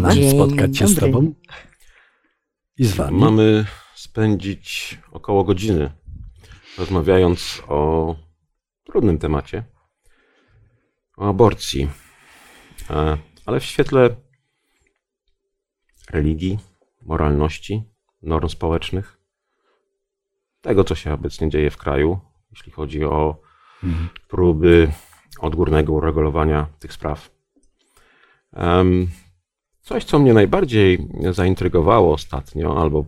Nam Dzień spotkać się z dobry. Tobą i z Wami. Mamy spędzić około godziny rozmawiając o trudnym temacie, o aborcji, E, ale w świetle religii, moralności, norm społecznych, tego, co się obecnie dzieje w kraju, jeśli chodzi o Mhm. próby odgórnego uregulowania tych spraw. Coś, co mnie najbardziej zaintrygowało ostatnio albo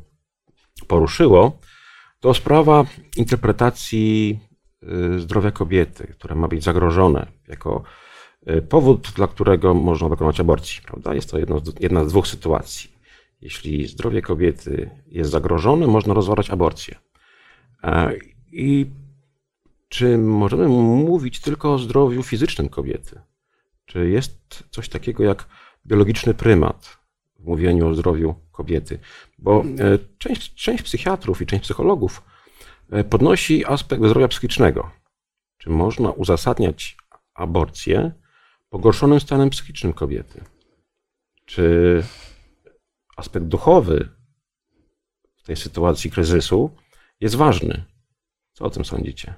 poruszyło, to sprawa interpretacji y, zdrowia kobiety, które ma być zagrożone jako y, powód, dla którego można dokonać aborcji. Prawda? Jest to jedna z dwóch sytuacji. Jeśli zdrowie kobiety jest zagrożone, można rozważać aborcję. E, I czy możemy mówić tylko o zdrowiu fizycznym kobiety? Czy jest coś takiego jak biologiczny prymat w mówieniu o zdrowiu kobiety? Bo e, część, część psychiatrów i część psychologów e, podnosi aspekt zdrowia psychicznego. Czy można uzasadniać aborcję pogorszonym stanem psychicznym kobiety? Czy aspekt duchowy w tej sytuacji kryzysu jest ważny? Co o tym sądzicie?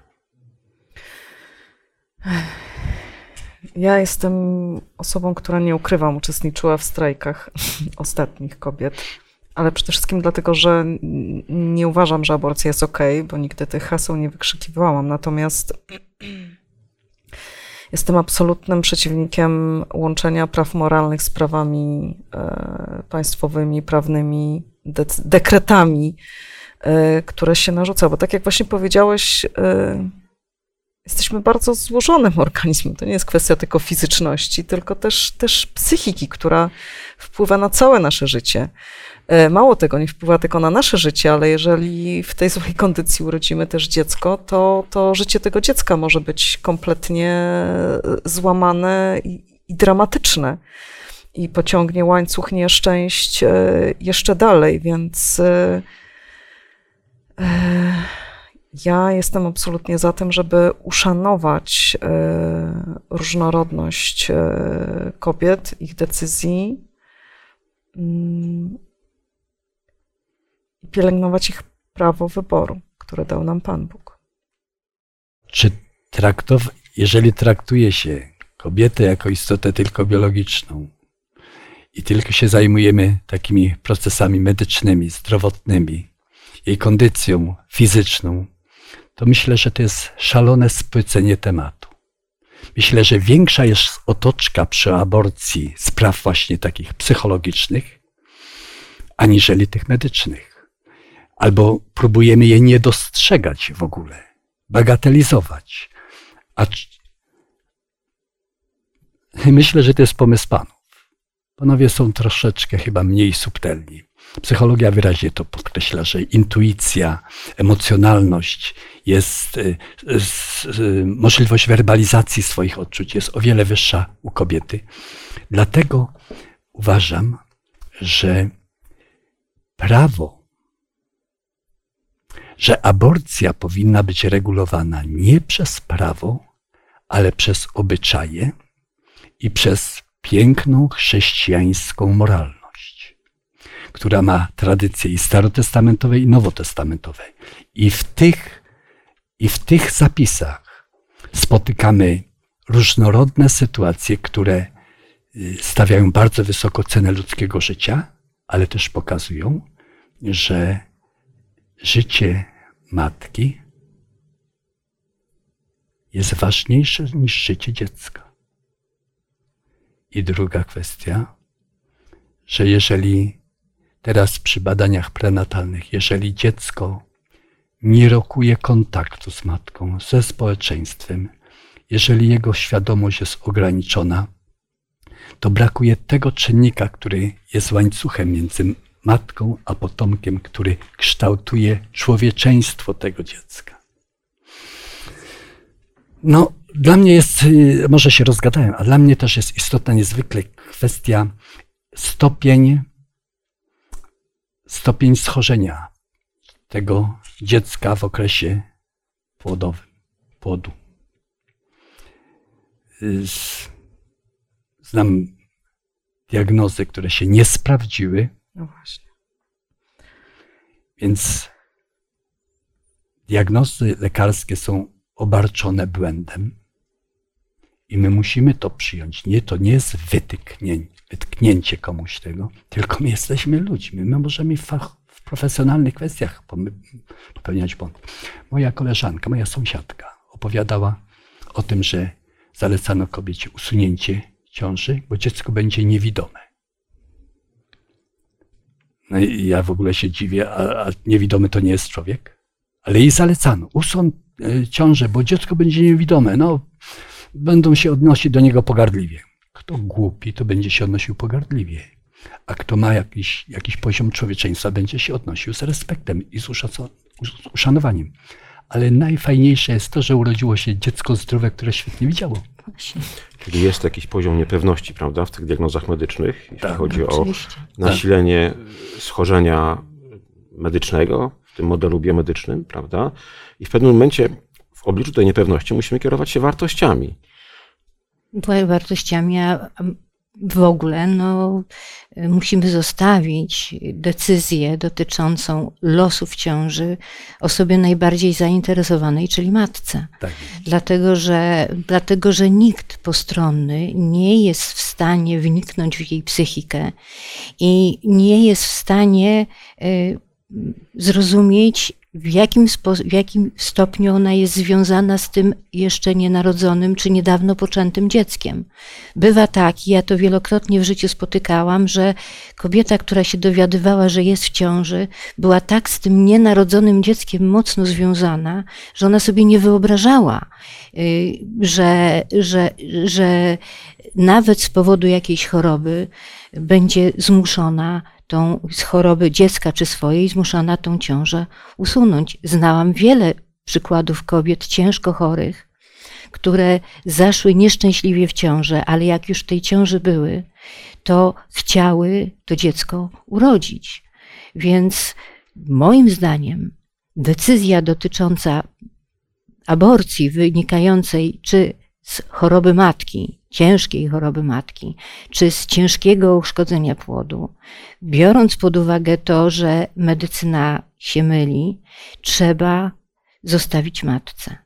Ja jestem osobą, która nie ukrywam, uczestniczyła w strajkach ostatnich kobiet, ale przede wszystkim dlatego, że nie uważam, że aborcja jest ok, bo nigdy tych haseł nie wykrzykiwałam. Natomiast jestem absolutnym przeciwnikiem łączenia praw moralnych z prawami e, państwowymi, prawnymi, dec- dekretami, e, które się narzuca. Bo tak jak właśnie powiedziałeś, e, jesteśmy bardzo złożonym organizmem. To nie jest kwestia tylko fizyczności, tylko też, też psychiki, która wpływa na całe nasze życie. E, Mało tego, nie wpływa tylko na nasze życie, ale jeżeli w tej złej kondycji urodzimy też dziecko, to, to życie tego dziecka może być kompletnie e, złamane i, i dramatyczne. I pociągnie łańcuch nieszczęść e, jeszcze dalej, więc ja jestem absolutnie za tym, żeby uszanować e, różnorodność e, kobiet, ich decyzji mm, i pielęgnować ich prawo wyboru, które dał nam Pan Bóg. Czy traktow, jeżeli traktuje się kobietę jako istotę tylko biologiczną i tylko się zajmujemy takimi procesami medycznymi, zdrowotnymi, jej kondycją fizyczną, to myślę, że to jest szalone spłycenie tematu. Myślę, że większa jest otoczka przy aborcji spraw właśnie takich psychologicznych, aniżeli tych medycznych. Albo próbujemy je nie dostrzegać w ogóle, bagatelizować. A myślę, że to jest pomysł panów. Panowie są troszeczkę chyba mniej subtelni. Psychologia wyraźnie to podkreśla, że intuicja, emocjonalność jest, y, y, możliwość werbalizacji swoich odczuć jest o wiele wyższa u kobiety. Dlatego uważam, że prawo, że aborcja powinna być regulowana nie przez prawo, ale przez obyczaje i przez piękną chrześcijańską moralność, która ma tradycje i starotestamentowe, i nowotestamentowe. I w tych, i w tych zapisach spotykamy różnorodne sytuacje, które y, stawiają bardzo wysoko cenę ludzkiego życia, ale też pokazują, że życie matki jest ważniejsze niż życie dziecka. I druga kwestia, że jeżeli teraz przy badaniach prenatalnych, jeżeli dziecko nie rokuje kontaktu z matką, ze społeczeństwem, jeżeli jego świadomość jest ograniczona, to brakuje tego czynnika, który jest łańcuchem między matką a potomkiem, który kształtuje człowieczeństwo tego dziecka. No, dla mnie jest, y, może się rozgadałem, a dla mnie też jest istotna niezwykle kwestia stopień, stopień schorzenia tego dziecka w okresie płodowym, płodu. Y, znam diagnozy, które się nie sprawdziły, No właśnie. więc diagnozy lekarskie są obarczone błędem i my musimy to przyjąć. Nie, to nie jest wytyknięcie, wytknięcie komuś tego, tylko my jesteśmy ludźmi. My możemy w, fach, w profesjonalnych kwestiach popełniać błąd. Moja koleżanka, moja sąsiadka opowiadała o tym, że zalecano kobiecie usunięcie ciąży, bo dziecko będzie niewidome. No i ja w ogóle się dziwię, a, a niewidomy to nie jest człowiek? Ale jej zalecano, usuń e, ciążę, bo dziecko będzie niewidome. No, będą się odnosić do niego pogardliwie. Kto głupi, to będzie się odnosił pogardliwie. A kto ma jakiś, jakiś poziom człowieczeństwa, będzie się odnosił z respektem i z, uszanowaniem. Ale najfajniejsze jest to, że urodziło się dziecko zdrowe, które świetnie widziało. Czyli jest jakiś poziom niepewności, prawda, w tych diagnozach medycznych, jeśli Tak, chodzi o nasilenie schorzenia medycznego w tym modelu biomedycznym, prawda? I w pewnym momencie w obliczu tej niepewności musimy kierować się wartościami. Wa- wartościami, a w ogóle no, musimy zostawić decyzję dotyczącą losu w ciąży osobie najbardziej zainteresowanej, czyli matce. Tak. Dlatego że, dlatego, że nikt postronny nie jest w stanie wniknąć w jej psychikę i nie jest w stanie y, zrozumieć, w jakim, w jakim stopniu ona jest związana z tym jeszcze nienarodzonym czy niedawno poczętym dzieckiem. Bywa tak, i ja to wielokrotnie w życiu spotykałam, że kobieta, która się dowiadywała, że jest w ciąży, była tak z tym nienarodzonym dzieckiem mocno związana, że ona sobie nie wyobrażała, y, że, że, że nawet z powodu jakiejś choroby będzie zmuszona tą z choroby dziecka czy swojej zmuszona tą ciążę usunąć. Znałam wiele przykładów kobiet ciężko chorych, które zaszły nieszczęśliwie w ciążę, ale jak już w tej ciąży były, to chciały to dziecko urodzić. Więc moim zdaniem decyzja dotycząca aborcji wynikającej czy z choroby matki, ciężkiej choroby matki, czy z ciężkiego uszkodzenia płodu, biorąc pod uwagę to, że medycyna się myli, trzeba zostawić matce,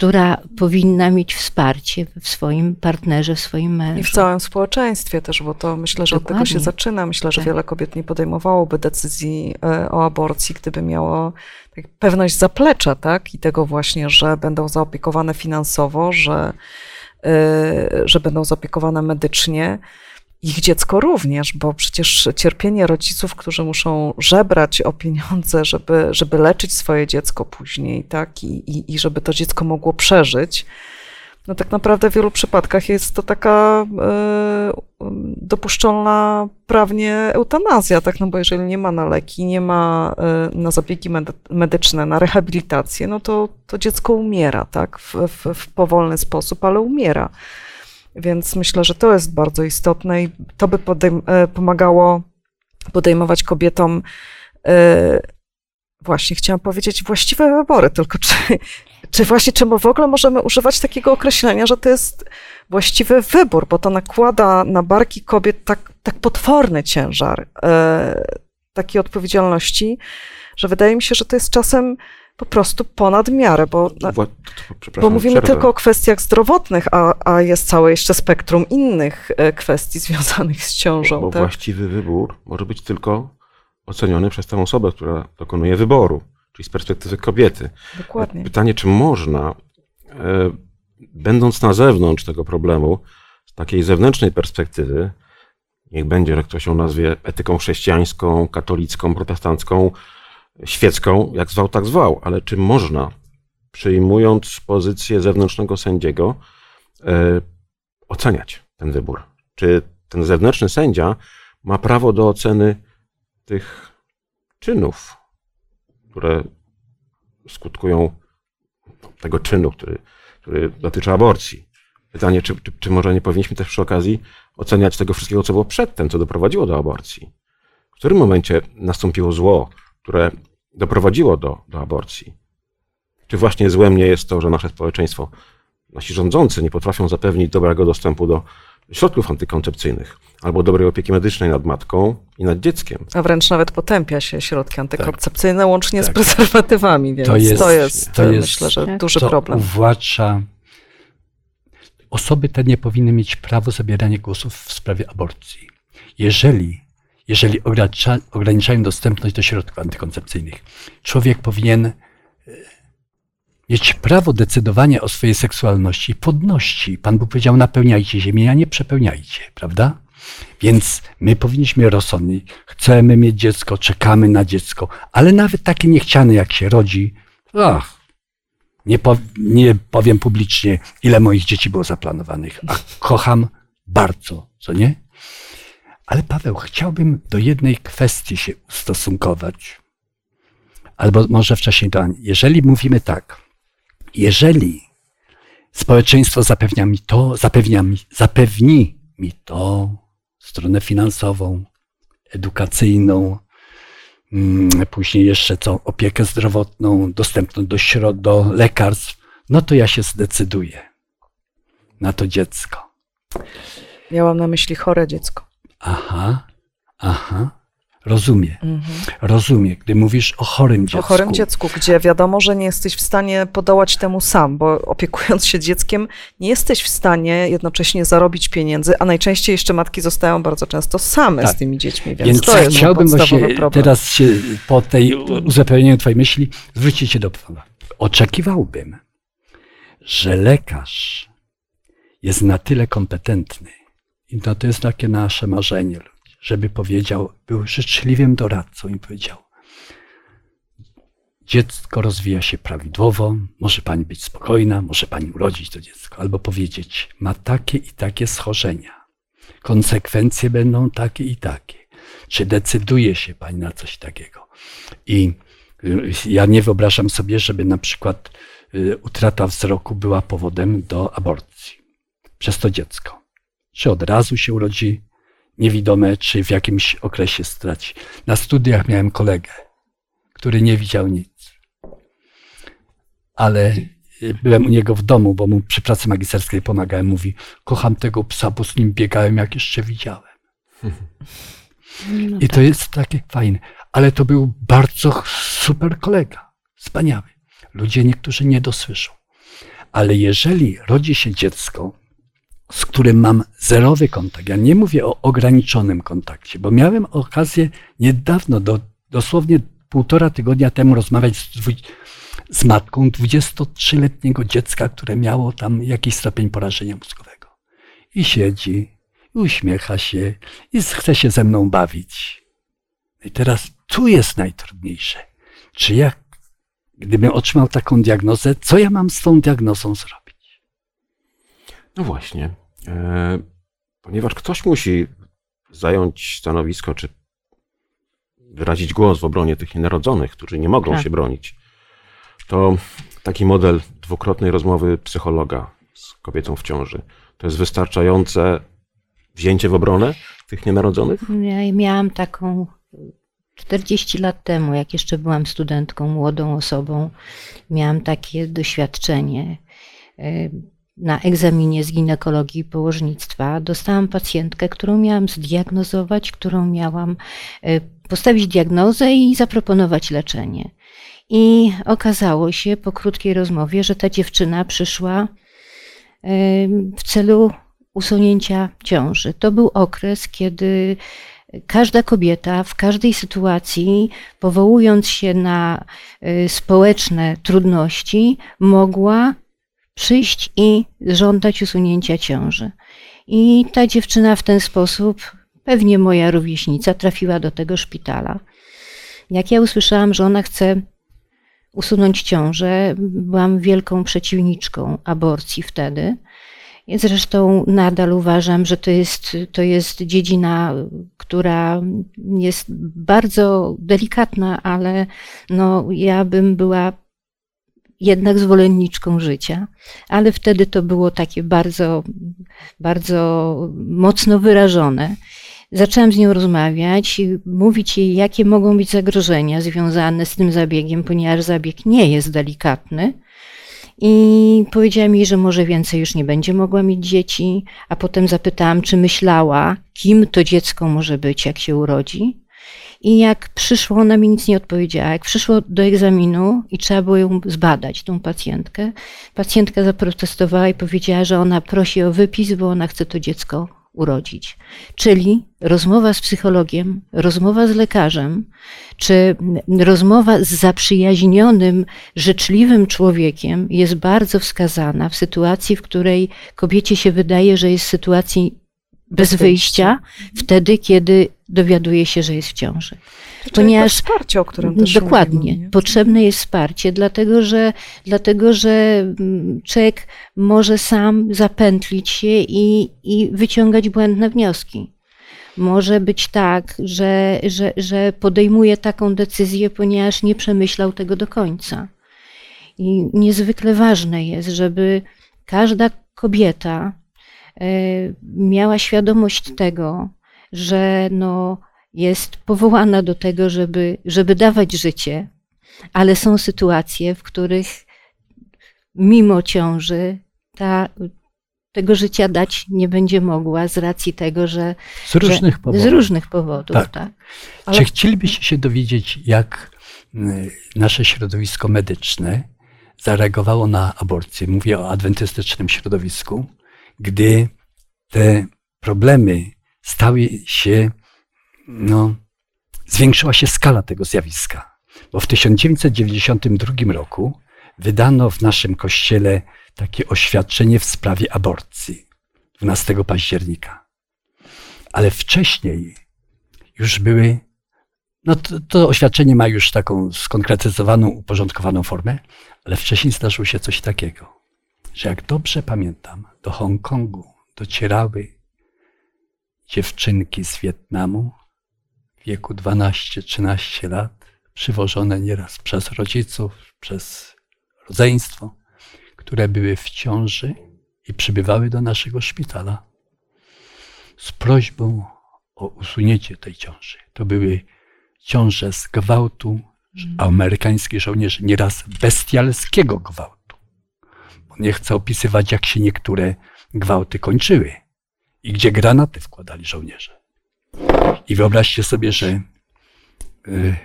która powinna mieć wsparcie w swoim partnerze, w swoim I w mężu. całym społeczeństwie też, bo to myślę, że od tego się Dokładnie. zaczyna. Myślę, że Tak. wiele kobiet nie podejmowałoby decyzji e, o aborcji, gdyby miało tak, pewność zaplecza, tak? I tego właśnie, że będą zaopiekowane finansowo, że, e, że będą zaopiekowane medycznie. Ich dziecko również, bo przecież cierpienie rodziców, którzy muszą żebrać o pieniądze, żeby, żeby leczyć swoje dziecko później, tak? I, i, I żeby to dziecko mogło przeżyć, no tak naprawdę w wielu przypadkach jest to taka um, dopuszczalna prawnie eutanazja, tak? No bo jeżeli nie ma na leki, nie ma e, na zabiegi medy- medyczne, na rehabilitację, no to, to dziecko umiera, tak? W, w, w powolny sposób, ale umiera. Więc myślę, że to jest bardzo istotne i to by podejm- e, pomagało podejmować kobietom e, właśnie chciałam powiedzieć właściwe wybory, tylko czy, czy właśnie, czy w ogóle możemy używać takiego określenia, że to jest właściwy wybór, bo to nakłada na barki kobiet tak, tak potworny ciężar e, takiej odpowiedzialności, że wydaje mi się, że to jest czasem po prostu ponad miarę, bo, bo mówimy przerwę. tylko o kwestiach zdrowotnych, a, a jest całe jeszcze spektrum innych e, kwestii związanych z ciążą. Bo tak? właściwy wybór może być tylko oceniony przez tę osobę, która dokonuje wyboru, czyli z perspektywy kobiety. Dokładnie. Pytanie, czy można, e, będąc na zewnątrz tego problemu, z takiej zewnętrznej perspektywy, niech będzie, że ktoś ją nazwie etyką chrześcijańską, katolicką, protestancką, świecką, jak zwał, tak zwał, ale czy można, przyjmując pozycję zewnętrznego sędziego, e, oceniać ten wybór? Czy ten zewnętrzny sędzia ma prawo do oceny tych czynów, które skutkują tego czynu, który, który dotyczy aborcji. Pytanie, czy, czy, czy może nie powinniśmy też przy okazji oceniać tego wszystkiego, co było przedtem, co doprowadziło do aborcji? W którym momencie nastąpiło zło, które doprowadziło do, do aborcji? Czy właśnie złem nie jest to, że nasze społeczeństwo, nasi rządzący nie potrafią zapewnić dobrego dostępu do środków antykoncepcyjnych albo dobrej opieki medycznej nad matką i nad dzieckiem. A wręcz nawet potępia się środki antykoncepcyjne łącznie z prezerwatywami, więc To to jest- jest, to jest- myślę, że Tak. duży to problem. uwłacza. Osoby te nie powinny mieć prawa zabierania głosów w sprawie aborcji. Jeżeli, jeżeli ogranicza, ograniczają dostępność do środków antykoncepcyjnych, człowiek powinien e, mieć prawo decydowania o swojej seksualności i podności. Pan Bóg powiedział, napełniajcie ziemię, a nie przepełniajcie, prawda? Więc my powinniśmy rozsądnie, chcemy mieć dziecko, czekamy na dziecko, ale nawet takie niechciane jak się rodzi, ach, nie, po, nie powiem publicznie, ile moich dzieci było zaplanowanych, a kocham bardzo, co nie? Ale Paweł, chciałbym do jednej kwestii się ustosunkować. Albo może wcześniej do Ani. Jeżeli mówimy tak, jeżeli społeczeństwo zapewnia mi to, zapewnia mi, zapewni mi to, stronę finansową, edukacyjną, mm, później jeszcze co, opiekę zdrowotną, dostępność do, środ- do lekarstw, no to ja się zdecyduję na to dziecko. Miałam na myśli chore dziecko. Aha, aha, rozumiem, Mhm. rozumiem. Gdy mówisz o chorym dziecku. O chorym dziecku, gdzie wiadomo, że nie jesteś w stanie podołać temu sam, bo opiekując się dzieckiem, nie jesteś w stanie jednocześnie zarobić pieniędzy, a najczęściej jeszcze matki zostają bardzo często same Tak. z tymi dziećmi, więc, Więc to jest chciałbym właśnie problem. teraz się po tej uzupełnieniu Twojej myśli zwrócić się do Pana. Oczekiwałbym, że lekarz jest na tyle kompetentny i to, to jest takie nasze marzenie, żeby powiedział, był życzliwym doradcą i powiedział, dziecko rozwija się prawidłowo, może pani być spokojna, może pani urodzić to dziecko, albo powiedzieć, ma takie i takie schorzenia. Konsekwencje będą takie i takie. Czy decyduje się pani na coś takiego? I y, ja nie wyobrażam sobie, żeby na przykład y, utrata wzroku była powodem do aborcji przez to dziecko. Czy od razu się urodzi niewidome, czy w jakimś okresie straci. Na studiach miałem kolegę, który nie widział nic. Ale y, byłem u niego w domu, bo mu przy pracy magisterskiej pomagałem. Mówi, kocham tego psa, bo z nim biegałem, jak jeszcze widziałem. I to jest takie fajne. Ale to był bardzo super kolega. Wspaniały. Ludzie niektórzy nie dosłyszą. Ale jeżeli rodzi się dziecko, z którym mam zerowy kontakt, ja nie mówię o ograniczonym kontakcie, bo miałem okazję niedawno, do, dosłownie półtora tygodnia temu rozmawiać z, z matką 23-letniego dziecka, które miało tam jakiś stopień porażenia mózgowego. I siedzi, i uśmiecha się, i chce się ze mną bawić. No I teraz tu jest najtrudniejsze. Czy ja, gdybym otrzymał taką diagnozę, co ja mam z tą diagnozą zrobić? No właśnie. E, ponieważ ktoś musi zająć stanowisko, czy wyrazić głos w obronie tych nienarodzonych, którzy nie mogą Tak. się bronić, to taki model dwukrotnej rozmowy psychologa z kobietą w ciąży to jest wystarczające wzięcie w obronę tych nienarodzonych? Ja miałam taką 40 lat temu, jak jeszcze byłam studentką, młodą osobą, miałam takie doświadczenie. E, Na egzaminie z ginekologii i położnictwa dostałam pacjentkę, którą miałam zdiagnozować, którą miałam e, postawić diagnozę i zaproponować leczenie. I okazało się po krótkiej rozmowie, że ta dziewczyna przyszła e, w celu usunięcia ciąży. To był okres, kiedy każda kobieta w każdej sytuacji, powołując się na y, społeczne trudności, mogła przyjść i żądać usunięcia ciąży. I ta dziewczyna w ten sposób, pewnie moja rówieśnica, trafiła do tego szpitala. Jak ja usłyszałam, że ona chce usunąć ciążę, byłam wielką przeciwniczką aborcji wtedy. Zresztą nadal uważam, że to jest, to jest dziedzina, która jest bardzo delikatna, ale no, ja bym była jednak zwolenniczką życia. Ale wtedy to było takie bardzo, bardzo mocno wyrażone. Zaczęłam z nią rozmawiać, i mówić jej, jakie mogą być zagrożenia związane z tym zabiegiem, ponieważ zabieg nie jest delikatny. i powiedziała mi, że może więcej już nie będzie mogła mieć dzieci, a potem zapytałam, czy myślała, kim to dziecko może być, jak się urodzi. I jak przyszło, ona mi nic nie odpowiedziała. Jak przyszło do egzaminu i trzeba było ją zbadać, tą pacjentkę, pacjentka zaprotestowała i powiedziała, że ona prosi o wypis, bo ona chce to dziecko urodzić. Czyli rozmowa z psychologiem, rozmowa z lekarzem, czy rozmowa z zaprzyjaźnionym, życzliwym człowiekiem jest bardzo wskazana w sytuacji, w której kobiecie się wydaje, że jest w sytuacji bez wyjścia, wtedy, kiedy dowiaduje się, że jest w ciąży. Czyli Ponieważ to wsparcie, o którym też Dokładnie. Mówimy, Potrzebne jest wsparcie, dlatego że, dlatego że mm, człowiek może sam zapętlić się i, i wyciągać błędne wnioski. Może być tak, że, że, że podejmuje taką decyzję, ponieważ nie przemyślał tego do końca. I niezwykle ważne jest, żeby każda kobieta miała świadomość tego, że no, jest powołana do tego, żeby, żeby dawać życie, ale są sytuacje, w których mimo ciąży ta, tego życia dać nie będzie mogła z racji tego, że. Z różnych że, powodów. Z różnych powodów, tak. tak. Ale... Czy chcielibyście się dowiedzieć, jak nasze środowisko medyczne zareagowało na aborcję? Mówię o adwentystycznym środowisku, gdy te problemy stały się no, zwiększyła się skala tego zjawiska. Bo w 1992 roku wydano w naszym kościele takie oświadczenie w sprawie aborcji 12 października. Ale wcześniej już były, no to, to oświadczenie ma już taką skonkretyzowaną, uporządkowaną formę, ale wcześniej zdarzyło się coś takiego, że jak dobrze pamiętam, do Hongkongu docierały dziewczynki z Wietnamu w wieku 12-13 lat, przywożone nieraz przez rodziców, przez rodzeństwo, które były w ciąży i przybywały do naszego szpitala z prośbą o usunięcie tej ciąży. To były ciąże z gwałtu amerykańskich żołnierzy, nieraz bestialskiego gwałtu. Nie chcę opisywać, jak się niektóre gwałty kończyły i gdzie granaty wkładali żołnierze. I wyobraźcie sobie, że y,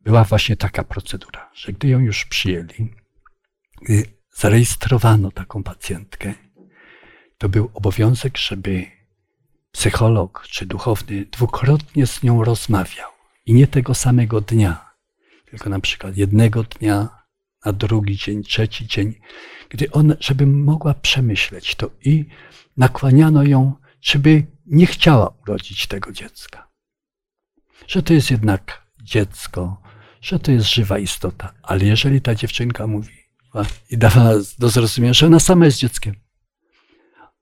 była właśnie taka procedura, że gdy ją już przyjęli, gdy zarejestrowano taką pacjentkę, to był obowiązek, żeby psycholog czy duchowny dwukrotnie z nią rozmawiał. I nie tego samego dnia, tylko na przykład jednego dnia, na drugi dzień, trzeci dzień, gdy on, żeby mogła przemyśleć to i nakłaniano ją, żeby nie chciała urodzić tego dziecka. Że to jest jednak dziecko, że to jest żywa istota. Ale jeżeli ta dziewczynka mówi i dawała do zrozumienia, że ona sama jest dzieckiem,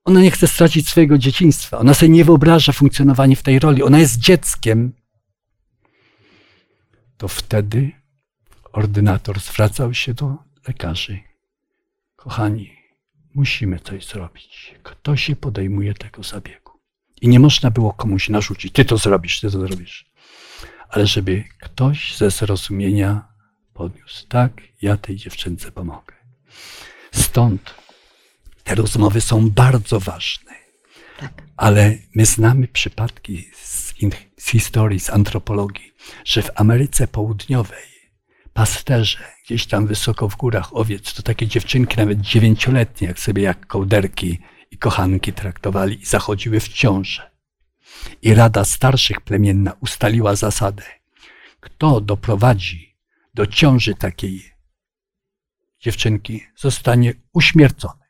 ona nie chce stracić swojego dzieciństwa, ona sobie nie wyobraża funkcjonowania w tej roli, ona jest dzieckiem, to wtedy ordynator zwracał się do lekarzy. Kochani, musimy coś zrobić. Kto się podejmuje tego zabiegu? I nie można było komuś narzucić, ty to zrobisz, ty to zrobisz. Ale żeby ktoś ze zrozumienia podniósł, tak, ja tej dziewczynce pomogę. Stąd te rozmowy są bardzo ważne. Tak. Ale my znamy przypadki z, z historii, z antropologii, że w Ameryce Południowej pasterze gdzieś tam wysoko w górach owiec, to takie dziewczynki nawet dziewięcioletnie, jak sobie jak kołderki i kochanki traktowali i zachodziły w ciążę. I Rada Starszych Plemienna ustaliła zasadę, kto doprowadzi do ciąży takiej dziewczynki, zostanie uśmiercony.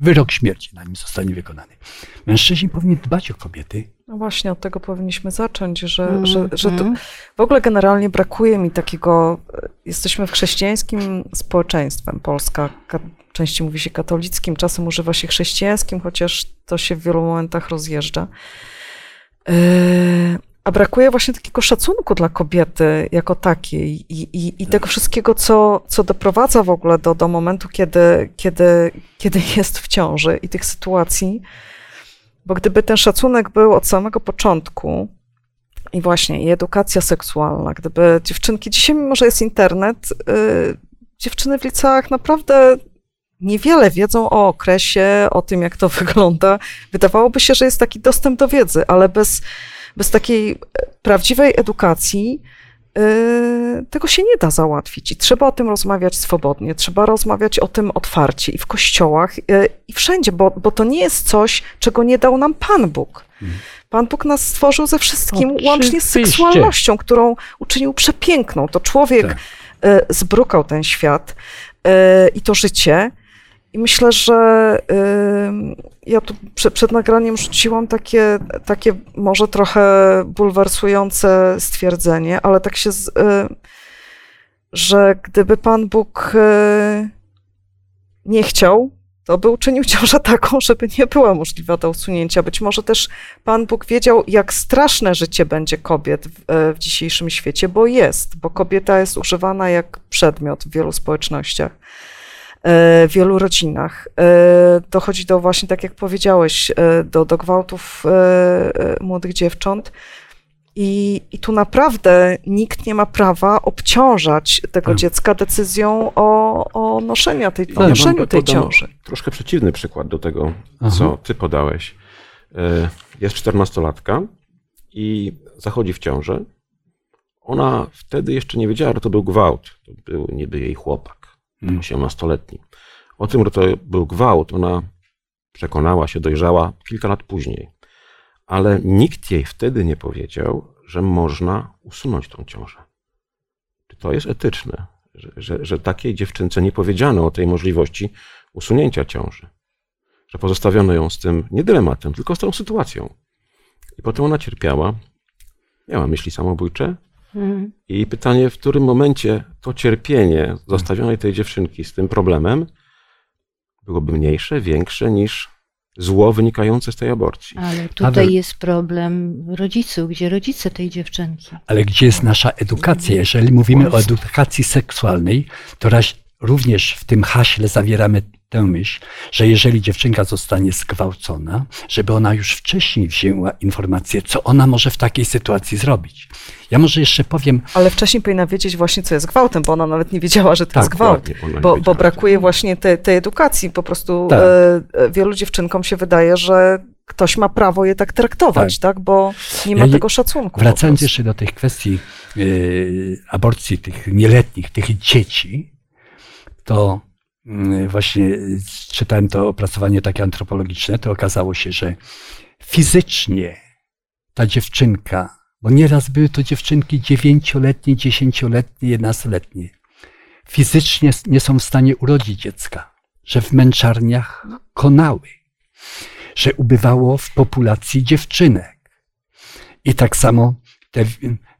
Wyrok śmierci na nim zostanie wykonany. Mężczyźni powinni dbać o kobiety. No właśnie, od tego powinniśmy zacząć, że, mm, że, że to mhm. w ogóle generalnie brakuje mi takiego. Jesteśmy w chrześcijańskim społeczeństwem. Polska częściej mówi się katolickim, czasem używa się chrześcijańskim, chociaż to się w wielu momentach rozjeżdża. A brakuje właśnie takiego szacunku dla kobiety jako takiej i, i, i tego wszystkiego, co, co doprowadza w ogóle do, do momentu, kiedy, kiedy, kiedy jest w ciąży i tych sytuacji. Bo gdyby ten szacunek był od samego początku, i właśnie i edukacja seksualna, gdyby dziewczynki, dzisiaj mimo że jest internet, yy, dziewczyny w liceach naprawdę niewiele wiedzą o okresie, o tym, jak to wygląda. Wydawałoby się, że jest taki dostęp do wiedzy, ale bez, bez takiej e, prawdziwej edukacji yy, tego się nie da załatwić. I trzeba o tym rozmawiać swobodnie, trzeba rozmawiać o tym otwarcie i w kościołach, yy, i wszędzie, bo, bo to nie jest coś, czego nie dał nam Pan Bóg. Pan Bóg nas stworzył ze wszystkim, łącznie z Oczywiście. seksualnością, którą uczynił przepiękną. To człowiek Tak. e, zbrukał ten świat e, i to życie. I myślę, że e, ja tu prze, przed nagraniem rzuciłam takie, takie może trochę bulwersujące stwierdzenie, ale tak się, z, e, że gdyby Pan Bóg e, nie chciał, to by uczynił ciążę taką, żeby nie była możliwa do usunięcia. Być może też Pan Bóg wiedział, jak straszne życie będzie kobiet w, e, w dzisiejszym świecie, bo jest, bo kobieta jest używana jak przedmiot w wielu społecznościach, w wielu rodzinach. E, Dochodzi do właśnie, tak jak powiedziałeś, e, do, do gwałtów e, e, młodych dziewcząt. I, I tu naprawdę nikt nie ma prawa obciążać tego Tak. dziecka decyzją o, o noszeniu tej, o Tak, noszeniu wam tej ciąży. Troszkę przeciwny przykład do tego, Aha. co ty podałeś. E, Jest czternastolatka i zachodzi w ciążę. Ona wtedy jeszcze nie wiedziała, że to był gwałt. To był niby jej chłopak. 18-letni. O tym, że to był gwałt, ona przekonała się, dojrzała kilka lat później. Ale nikt jej wtedy nie powiedział, że można usunąć tą ciążę. Czy to jest etyczne, że, że, że takiej dziewczynce nie powiedziano o tej możliwości usunięcia ciąży? Że pozostawiono ją z tym nie dylematem, tylko z tą sytuacją. I potem ona cierpiała, miała myśli samobójcze, Mm. i pytanie, w którym momencie to cierpienie zostawionej tej dziewczynki z tym problemem byłoby mniejsze, większe niż zło wynikające z tej aborcji. Ale tutaj Paweł- jest problem rodziców, gdzie rodzice tej dziewczynki. Ale gdzie jest nasza edukacja? Jeżeli mówimy o edukacji seksualnej, to raz, również w tym haśle zawieramy tę myśl, że jeżeli dziewczynka zostanie zgwałcona, żeby ona już wcześniej wzięła informację, co ona może w takiej sytuacji zrobić. Ja może jeszcze powiem, Ale wcześniej powinna wiedzieć właśnie, co jest gwałtem, bo ona nawet nie wiedziała, że to Tak, jest gwałt. Bo, bo brakuje właśnie tej, tej edukacji. Po prostu Tak. e, e, wielu dziewczynkom się wydaje, że ktoś ma prawo je tak traktować, tak? Bo nie ma Ja tego szacunku. Wracając jeszcze do tych kwestii y, aborcji tych nieletnich, tych dzieci, to y, właśnie y, czytałem to opracowanie takie antropologiczne, to okazało się, że fizycznie ta dziewczynka, bo nieraz były to dziewczynki dziewięcioletnie, dziesięcioletnie, jedenastoletnie, fizycznie nie są w stanie urodzić dziecka, że w męczarniach konały, że ubywało w populacji dziewczynek. I tak samo, te,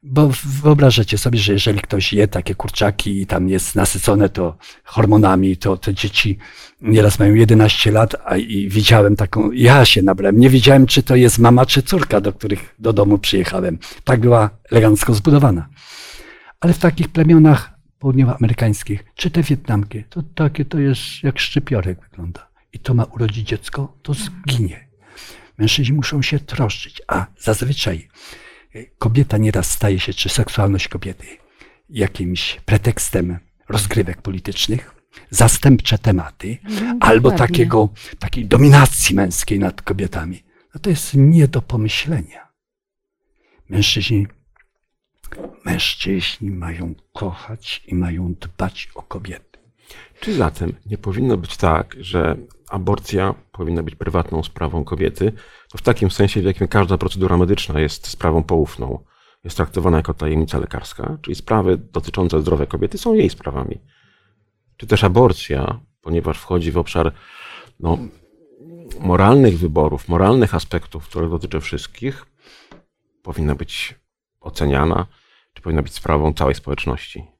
bo wyobrażacie sobie, że jeżeli ktoś je takie kurczaki i tam jest nasycone to hormonami, to te dzieci nieraz mają 11 lat, a i widziałem taką, ja się nabrałem, nie wiedziałem, czy to jest mama, czy córka, do których do domu przyjechałem. Tak była elegancko zbudowana. Ale w takich plemionach południowoamerykańskich, czy te wietnamkie, to takie to jest jak szczypiorek wygląda. I to ma urodzić dziecko, to zginie. Mężczyźni muszą się troszczyć, a zazwyczaj kobieta nieraz staje się, czy seksualność kobiety, jakimś pretekstem rozgrywek politycznych, zastępcze tematy, albo dokładnie. takiego, takiej dominacji męskiej nad kobietami. No to jest nie do pomyślenia. Mężczyźni, mężczyźni mają kochać i mają dbać o kobiety. Czy zatem nie powinno być tak, że aborcja powinna być prywatną sprawą kobiety? To w takim sensie, w jakim każda procedura medyczna jest sprawą poufną. Jest traktowana jako tajemnica lekarska, czyli sprawy dotyczące zdrowia kobiety są jej sprawami. Czy też aborcja, ponieważ wchodzi w obszar no, moralnych wyborów, moralnych aspektów, które dotyczą wszystkich, powinna być oceniana, czy powinna być sprawą całej społeczności?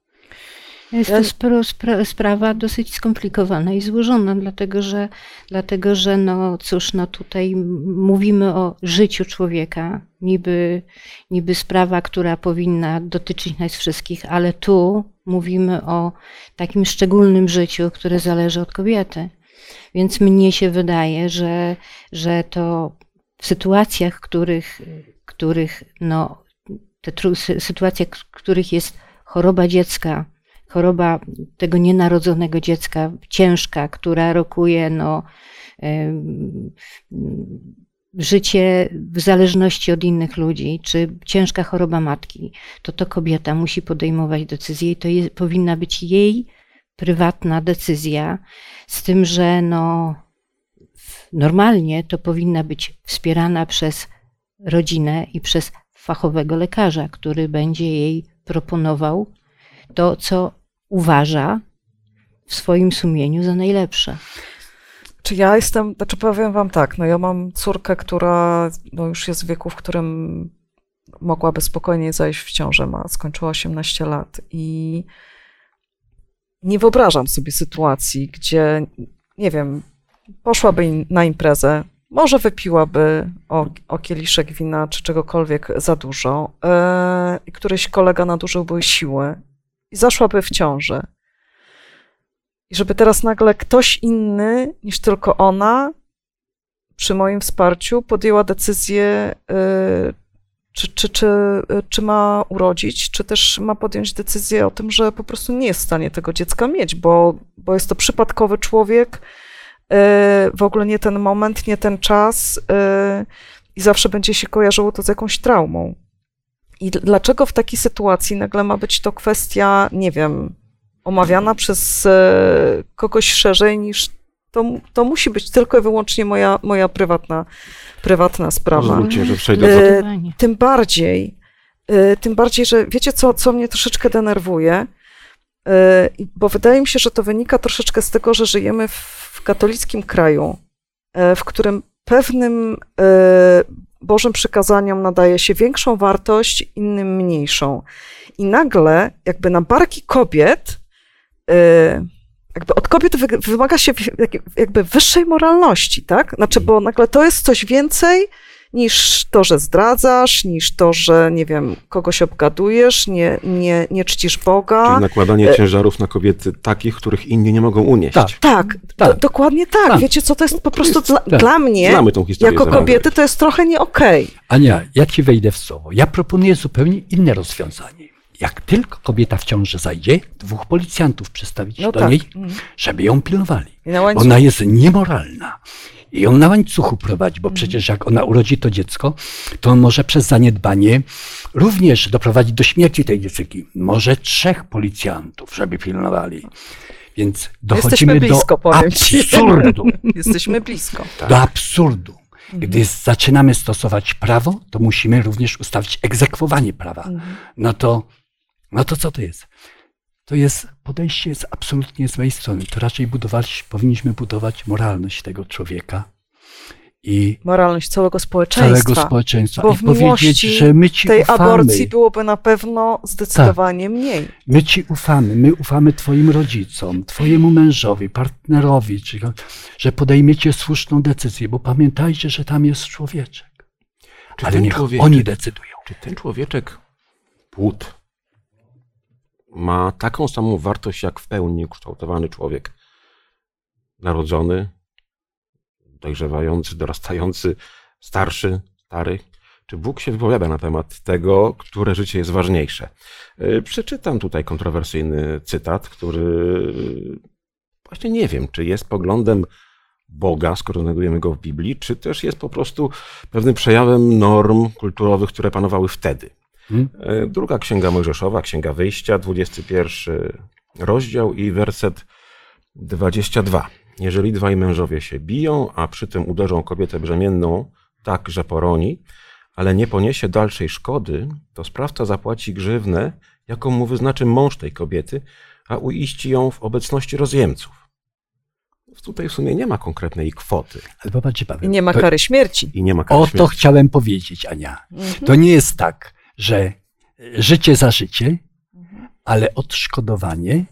Jest to spro, spra, sprawa dosyć skomplikowana i złożona, dlatego że, dlatego, że no cóż, no tutaj mówimy o życiu człowieka, niby, niby sprawa, która powinna dotyczyć nas wszystkich, ale tu mówimy o takim szczególnym życiu, które zależy od kobiety. Więc mnie się wydaje, że, że to w sytuacjach, których, których no, te tru, sy- sytuacjach, w których jest choroba dziecka, choroba tego nienarodzonego dziecka, ciężka, która rokuje no, życie w zależności od innych ludzi, czy ciężka choroba matki, to to kobieta musi podejmować decyzję i to powinna być jej prywatna decyzja, z tym, że no, normalnie to powinna być wspierana przez rodzinę i przez fachowego lekarza, który będzie jej proponował to, co uważa w swoim sumieniu za najlepsze. Czy ja jestem, znaczy powiem wam tak, no ja mam córkę, która no już jest w wieku, w którym mogłaby spokojnie zajść w ciążę, ma, skończyła 18 lat i nie wyobrażam sobie sytuacji, gdzie, nie wiem, poszłaby na imprezę, może wypiłaby o, o kieliszek wina czy czegokolwiek za dużo, yy, któryś kolega nadużyłby siły i zaszłaby w ciążę. I żeby teraz nagle ktoś inny niż tylko ona przy moim wsparciu podjęła decyzję, yy, czy, czy, czy, czy ma urodzić, czy też ma podjąć decyzję o tym, że po prostu nie jest w stanie tego dziecka mieć, bo, bo jest to przypadkowy człowiek, yy, w ogóle nie ten moment, nie ten czas yy, i zawsze będzie się kojarzyło to z jakąś traumą. I dlaczego w takiej sytuacji nagle ma być to kwestia, nie wiem, omawiana przez e, kogoś szerzej niż to, to musi być tylko i wyłącznie moja, moja prywatna, prywatna sprawa. Pozwólcie, że przejdę. E, tym bardziej, e, tym bardziej, że wiecie, co, co mnie troszeczkę denerwuje, bo wydaje mi się, że to wynika troszeczkę z tego, że żyjemy w katolickim kraju, w którym pewnym Bożym przykazaniom nadaje się większą wartość, innym mniejszą. I nagle, jakby na barki kobiet, Y, jakby od kobiet wymaga się jakby wyższej moralności, tak? Znaczy, bo nagle to jest coś więcej niż to, że zdradzasz, niż to, że, nie wiem, kogoś obgadujesz, nie, nie, nie czcisz Boga. Czyli nakładanie y, ciężarów na kobiety takich, których inni nie mogą unieść. Tak, tak, tak. Do, dokładnie tak. tak. Wiecie co, to jest po prostu jest, dla, tak. dla, mnie, Znamy tą historię jako kobiety, to jest trochę nie okej. Okay. Ania, ja ci wejdę w słowo. Ja proponuję zupełnie inne rozwiązanie jak tylko kobieta w ciąży zajdzie, dwóch policjantów przedstawić no do tak. niej, mhm. żeby ją pilnowali. Ona jest niemoralna. I ją na łańcuchu prowadzi, bo mhm. przecież jak ona urodzi to dziecko, to on może przez zaniedbanie również doprowadzić do śmierci tej dziewczynki. Może trzech policjantów, żeby pilnowali. Więc dochodzimy blisko, do absurdu. Jesteśmy blisko. Tak. Do absurdu. Gdy mhm. zaczynamy stosować prawo, to musimy również ustawić egzekwowanie prawa. No to no to co to jest? To jest podejście jest absolutnie z mojej strony. To raczej budować, powinniśmy budować moralność tego człowieka. I moralność całego społeczeństwa. Całego społeczeństwa. Bo I w powiedzieć, że my ci tej ufamy. aborcji byłoby na pewno zdecydowanie tak. mniej. My ci ufamy, my ufamy twoim rodzicom, twojemu mężowi, partnerowi, czy, że podejmiecie słuszną decyzję, bo pamiętajcie, że tam jest człowieczek. Czy Ale niech oni decydują. Czy ten człowieczek, płód, ma taką samą wartość jak w pełni ukształtowany człowiek. Narodzony, dojrzewający, dorastający, starszy, stary. Czy Bóg się wypowiada na temat tego, które życie jest ważniejsze? E, przeczytam tutaj kontrowersyjny cytat, który właśnie nie wiem, czy jest poglądem Boga, skoro znajdujemy go w Biblii, czy też jest po prostu pewnym przejawem norm kulturowych, które panowały wtedy. Hmm? E, druga księga Mojżeszowa, księga wyjścia, 21 rozdział i werset 22. Jeżeli dwaj mężowie się biją, a przy tym uderzą kobietę brzemienną tak, że poroni, ale nie poniesie dalszej szkody, to sprawca zapłaci grzywnę, jaką mu wyznaczy mąż tej kobiety, a uiści ją w obecności rozjemców. Tutaj w sumie nie ma konkretnej kwoty. Ale popatrzcie, Paweł. I nie ma kary śmierci. I nie ma kary o śmierci. to chciałem powiedzieć, Ania. Mhm. To nie jest tak, że życie za życie, ale odszkodowanie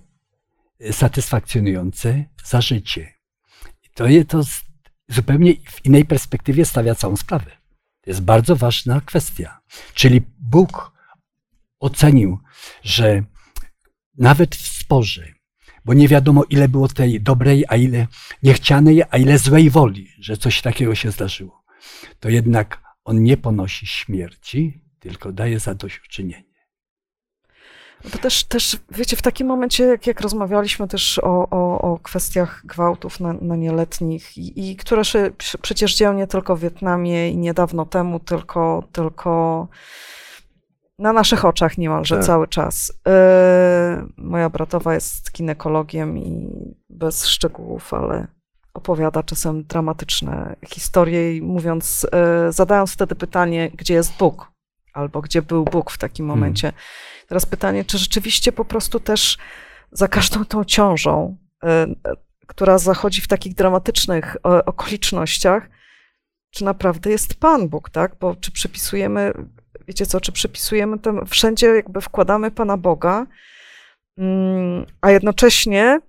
satysfakcjonujące za życie. To, je, to zupełnie w innej perspektywie stawia całą sprawę. To jest bardzo ważna kwestia. Czyli Bóg ocenił, że nawet w sporze, bo nie wiadomo, ile było tej dobrej, a ile niechcianej, a ile złej woli, że coś takiego się zdarzyło, to jednak on nie ponosi śmierci, tylko daje zadośćuczynienie. To też, też, wiecie, w takim momencie, jak, jak rozmawialiśmy też o, o, o kwestiach gwałtów na, na nieletnich, i, i które się przecież dzieją nie tylko w Wietnamie i niedawno temu, tylko, tylko na naszych oczach niemalże Tak. cały czas. E, moja bratowa jest ginekologiem i bez szczegółów, ale opowiada czasem dramatyczne historie i mówiąc, e, zadając wtedy pytanie, gdzie jest Bóg? Albo gdzie był Bóg w takim Hmm. momencie. Teraz pytanie, czy rzeczywiście po prostu też za każdą tą ciążą, e, e, która zachodzi w takich dramatycznych okolicznościach, czy naprawdę jest Pan Bóg, tak? Bo czy przypisujemy, wiecie co, czy przypisujemy tam, wszędzie jakby wkładamy Pana Boga, mm, a jednocześnie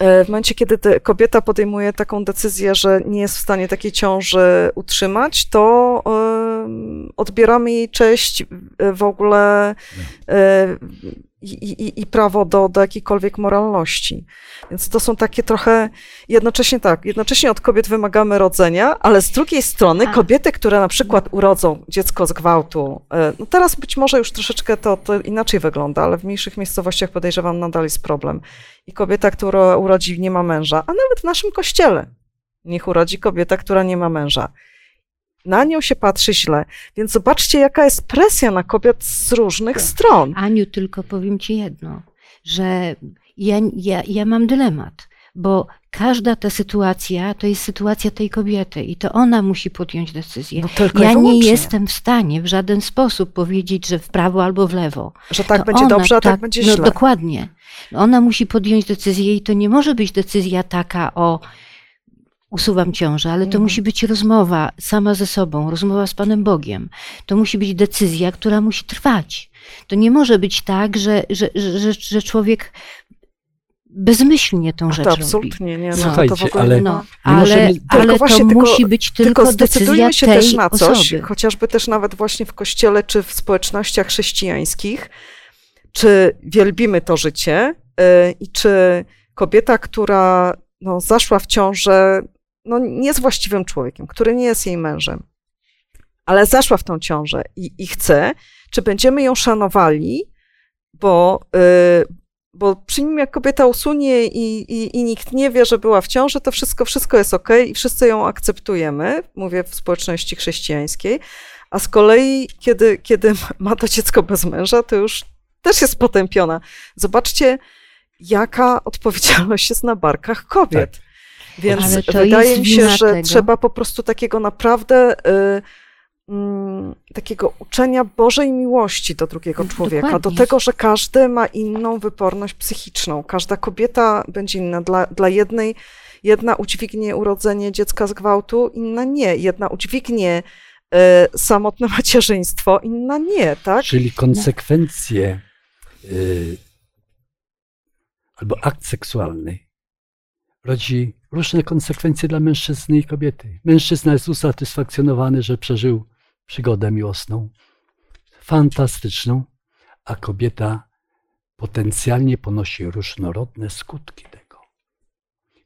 w momencie, kiedy te- kobieta podejmuje taką decyzję, że nie jest w stanie takiej ciąży utrzymać, to em, odbieramy jej cześć e, w ogóle e, i, i, i prawo do, do jakiejkolwiek moralności. Więc to są takie trochę, jednocześnie tak, jednocześnie od kobiet wymagamy rodzenia, ale z drugiej strony A. kobiety, które na przykład urodzą dziecko z gwałtu, e, no teraz być może już troszeczkę to, to inaczej wygląda, ale w mniejszych miejscowościach podejrzewam nadal jest problem. I kobieta, która urodzi, nie ma męża, a nawet w naszym kościele niech urodzi kobieta, która nie ma męża. Na nią się patrzy źle. Więc zobaczcie, jaka jest presja na kobiet z różnych stron. Aniu, tylko powiem ci jedno, że ja, ja, ja mam dylemat, bo każda ta sytuacja to jest sytuacja tej kobiety i to ona musi podjąć decyzję. No Ja nie jestem w stanie w żaden sposób powiedzieć, że w prawo albo w lewo. Że tak To będzie ona, dobrze, a tak, będzie no, źle. Dokładnie. Ona musi podjąć decyzję i to nie może być decyzja taka o usuwam ciążę, ale to Mhm. musi być rozmowa sama ze sobą, rozmowa z Panem Bogiem. To musi być decyzja, która musi trwać. To nie może być tak, że, że, że, że człowiek bezmyślnie tą rzecz To robi. absolutnie nie. No, to Słuchajcie, w ogóle ale No, ma. ale, ale Tylko to właśnie tylko- musi być tylko, Tylko zdecydujmy się tej też na coś, osoby. chociażby też nawet właśnie w kościele czy w społecznościach chrześcijańskich, czy wielbimy to życie yy, i czy kobieta, która no, zaszła w ciążę, no, nie jest właściwym człowiekiem, który nie jest jej mężem, ale zaszła w tą ciążę i, i chce, czy będziemy ją szanowali, bo, yy, bo przy nim jak kobieta usunie i, i, i nikt nie wie, że była w ciąży, to wszystko, wszystko jest ok i wszyscy ją akceptujemy, mówię w społeczności chrześcijańskiej, a z kolei kiedy, kiedy ma to dziecko bez męża, to już też jest potępiona. Zobaczcie, jaka odpowiedzialność jest na barkach kobiet. Więc wydaje mi się, że tego. trzeba po prostu takiego naprawdę y, mm, takiego uczenia Bożej miłości do drugiego człowieka, do Dokładnie. tego, że każdy ma inną wyporność psychiczną. Każda kobieta będzie inna. Dla, dla jednej jedna udźwignie urodzenie dziecka z gwałtu, inna nie. Jedna udźwignie y, samotne macierzyństwo, inna nie, tak? Czyli konsekwencje y, albo akt seksualny rodzi różne konsekwencje dla mężczyzny i kobiety. Mężczyzna jest usatysfakcjonowany, że przeżył przygodę miłosną, fantastyczną, a kobieta potencjalnie ponosi różnorodne skutki tego.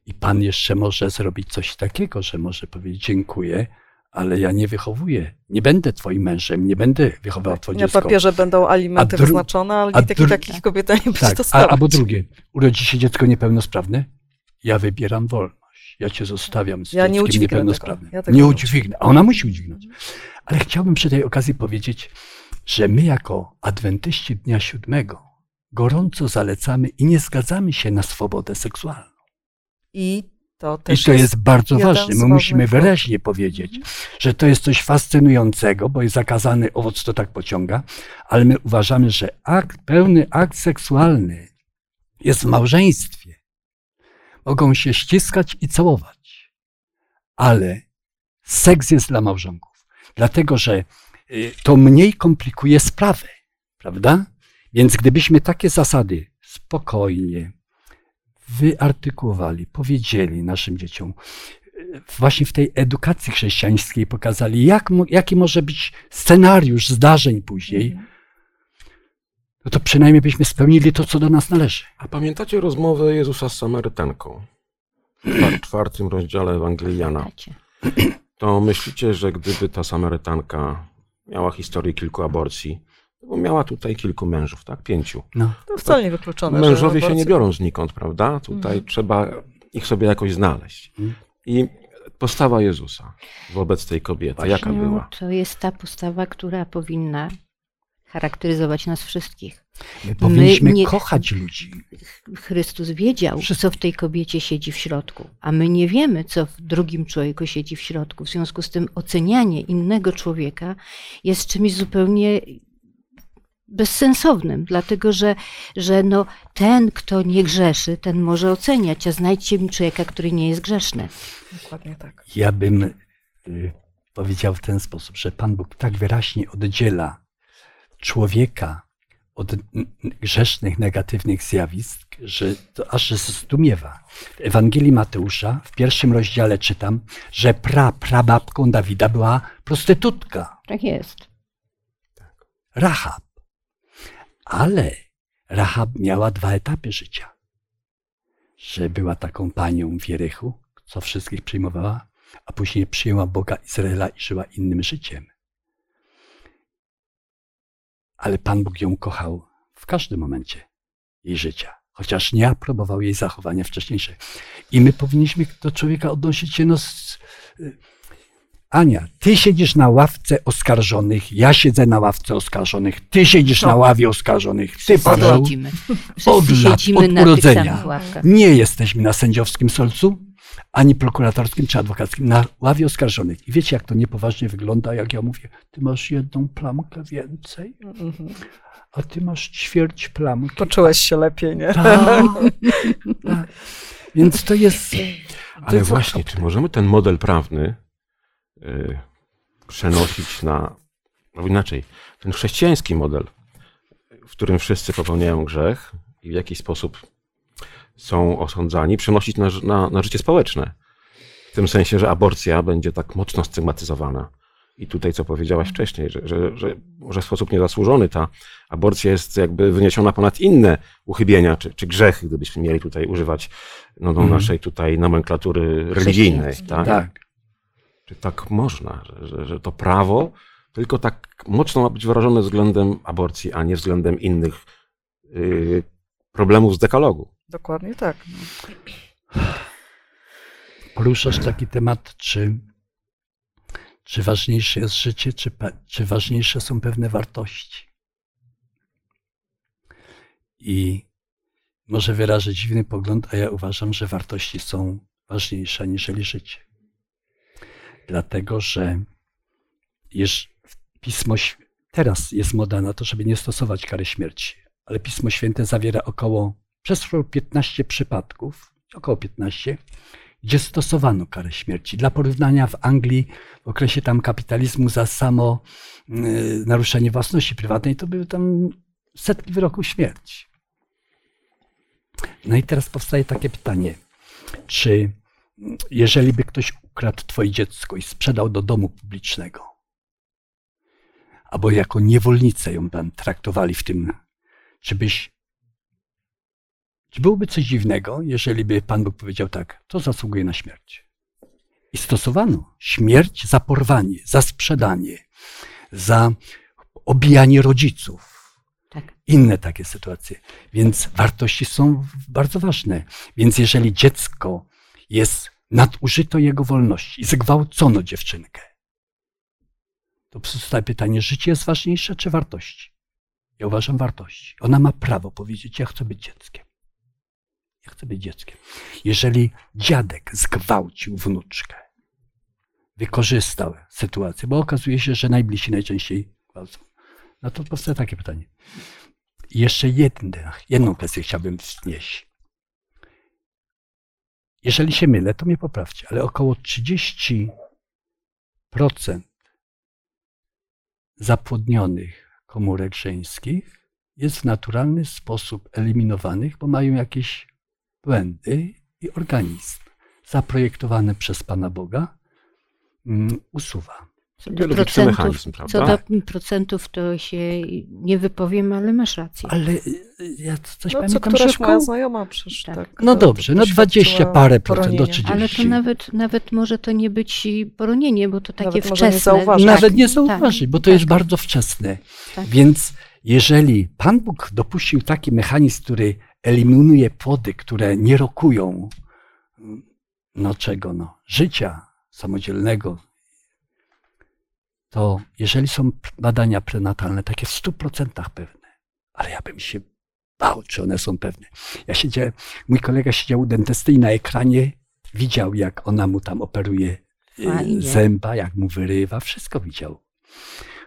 I Pan jeszcze może zrobić coś takiego, że może powiedzieć dziękuję, ale ja nie wychowuję, nie będę twoim mężem, nie będę wychowywał twoje Na dziecko. papierze będą alimenty A dru- wyznaczone, ale a i takich kobieta nie będzie Tak, a, dostawać. albo drugie. Urodzi się dziecko niepełnosprawne? Ja wybieram wolność. Ja cię zostawiam z Ja nie niepełnosprawnym. Ja nie udźwignę. A ona musi udźwignąć. Ale chciałbym przy tej okazji powiedzieć, że my jako adwentyści Dnia Siódmego gorąco zalecamy i nie zgadzamy się na swobodę seksualną. I to I też to jest bardzo jeden ważne. My musimy wyraźnie powiedzieć, że to jest coś fascynującego, bo jest zakazany owoc, to tak pociąga, ale my uważamy, że akt, pełny akt seksualny jest w małżeństwie. Mogą się ściskać i całować, ale seks jest dla małżonków, dlatego że y, to mniej komplikuje sprawę, prawda? Więc gdybyśmy takie zasady spokojnie, wyartykułowali, powiedzieli naszym dzieciom, e, właśnie w tej edukacji chrześcijańskiej pokazali, jak, jaki może być scenariusz zdarzeń później, no to przynajmniej byśmy spełnili to, co do nas należy. A pamiętacie rozmowę Jezusa z Samarytanką? W czwar- czwartym rozdziale Ewangelii Jana. To myślicie, że gdyby ta Samarytanka miała historię kilku aborcji, to bo miała tutaj kilku mężów, tak? Pięciu. No. To wcale nie wykluczone. że Mężowie się nie biorą znikąd, prawda? Tutaj Mhm. trzeba ich sobie jakoś znaleźć. Mhm. I postawa Jezusa wobec tej kobiety, jaka No, była? to jest ta postawa, która powinna charakteryzować nas wszystkich. My powinniśmy nie- kochać ludzi. Chrystus wiedział, co w tej kobiecie siedzi w środku, a my nie wiemy, co w drugim człowieku siedzi w środku. W związku z tym ocenianie innego człowieka jest czymś zupełnie bezsensownym, dlatego że, że no, ten, kto nie grzeszy, ten może oceniać, a znajdźcie mi człowieka, który nie jest grzeszny. Dokładnie tak. Ja bym y, powiedział w ten sposób, że Pan Bóg tak wyraźnie oddziela człowieka od grzesznych, negatywnych zjawisk, że to aż zdumiewa. W Ewangelii Mateusza w pierwszym rozdziale czytam, że pra, prababką Dawida była prostytutka. Tak jest. Rahab. Ale Rahab miała dwa etapy życia. Że była taką panią w Jerychu, co wszystkich przyjmowała, a później przyjęła Boga Izraela i żyła innym życiem. Ale Pan Bóg ją kochał w każdym momencie jej życia, chociaż nie aprobował jej zachowania wcześniejsze. I my powinniśmy do człowieka odnosić się no z, Ania, ty siedzisz na ławce oskarżonych, ja siedzę na ławce oskarżonych, ty siedzisz na ławie oskarżonych, ty Paweł. od lat, od urodzenia. Nie jesteśmy na sędziowskim solcu, ani prokuratorskim czy adwokackim, na ławie oskarżonych. I wiecie, jak to niepoważnie wygląda, jak ja mówię, ty masz jedną plamkę więcej, Mhm. a ty masz ćwierć plamki. Poczułeś się lepiej, nie? Tak, tak. Więc to jest... to Ale właśnie, czy możemy ten model prawny y, przenosić na, no inaczej, ten chrześcijański model, w którym wszyscy popełniają grzech i w jakiś sposób są osądzani, przenosić na, na, na życie społeczne. W tym sensie, że aborcja będzie tak mocno stygmatyzowana. I tutaj, co powiedziałaś wcześniej, że, że, że może w sposób niezasłużony ta aborcja jest jakby wyniesiona ponad inne uchybienia czy, czy grzechy, gdybyśmy mieli tutaj używać no, no, naszej tutaj nomenklatury religijnej. Tak? Tak. Czy tak można, że, że, to prawo tylko tak mocno ma być wyrażone względem aborcji, a nie względem innych y, problemów z dekalogu. Dokładnie tak. poruszasz taki temat, czy, czy ważniejsze jest życie, czy, czy ważniejsze są pewne wartości. I może wyrażę dziwny pogląd, a ja uważam, że wartości są ważniejsze aniżeli życie. Dlatego, że jeż Pismo teraz jest moda na to, żeby nie stosować kary śmierci, ale Pismo Święte zawiera około przez 15 przypadków, około 15, gdzie stosowano karę śmierci. Dla porównania w Anglii w okresie tam kapitalizmu za samo y, naruszenie własności prywatnej to były tam setki wyroków śmierci. No i teraz powstaje takie pytanie, czy jeżeli by ktoś ukradł twoje dziecko i sprzedał do domu publicznego, albo jako niewolnicę ją tam traktowali w tym, czy byś czy byłoby coś dziwnego, jeżeli by Pan Bóg powiedział tak, to zasługuje na śmierć. I stosowano śmierć za porwanie, za sprzedanie, za obijanie rodziców, Tak. inne takie sytuacje. Więc wartości są bardzo ważne. Więc jeżeli dziecko jest, nadużyto jego wolności i zgwałcono dziewczynkę, to powstaje pytanie, życie jest ważniejsze czy wartości? Ja uważam wartości. Ona ma prawo powiedzieć, ja chcę być dzieckiem. Ja chcę być dzieckiem. Jeżeli dziadek zgwałcił wnuczkę, wykorzystał sytuację, bo okazuje się, że najbliżsi najczęściej gwałcą, no to powstaje takie pytanie. I jeszcze jedną, jedną kwestię chciałbym wznieść. Jeżeli się mylę, to mnie poprawcie, ale około 30% zapłodnionych komórek żeńskich jest w naturalny sposób eliminowanych, bo mają jakieś błędy i organizm zaprojektowany przez Pana Boga mm, usuwa. Co do, procentów, mechanizm, prawda? co do procentów, to się nie wypowiem, ale masz rację. Ale y, ja coś No, co pamiętam, że w moja znajoma przecież Tak. tak. No dobrze, no 20 doświadczyła parę procent do poronienia. 30. Ale to nawet, nawet może to nie być poronienie, bo to takie Nawet może nie wczesne. zauważyć. Nawet nie Tak, zauważyć, bo to tak, jest bardzo wczesne. tak. Więc Jeżeli Pan Bóg dopuścił taki mechanizm, który eliminuje płody, które nie rokują, no czego, no, życia samodzielnego, to jeżeli są badania prenatalne, takie w 100% pewne, ale ja bym się bał, czy one są pewne. Ja siedziałem, mój kolega siedział u dentysty i na ekranie widział, jak ona mu tam operuje y, Fajnie. zęba, jak mu wyrywa, wszystko widział.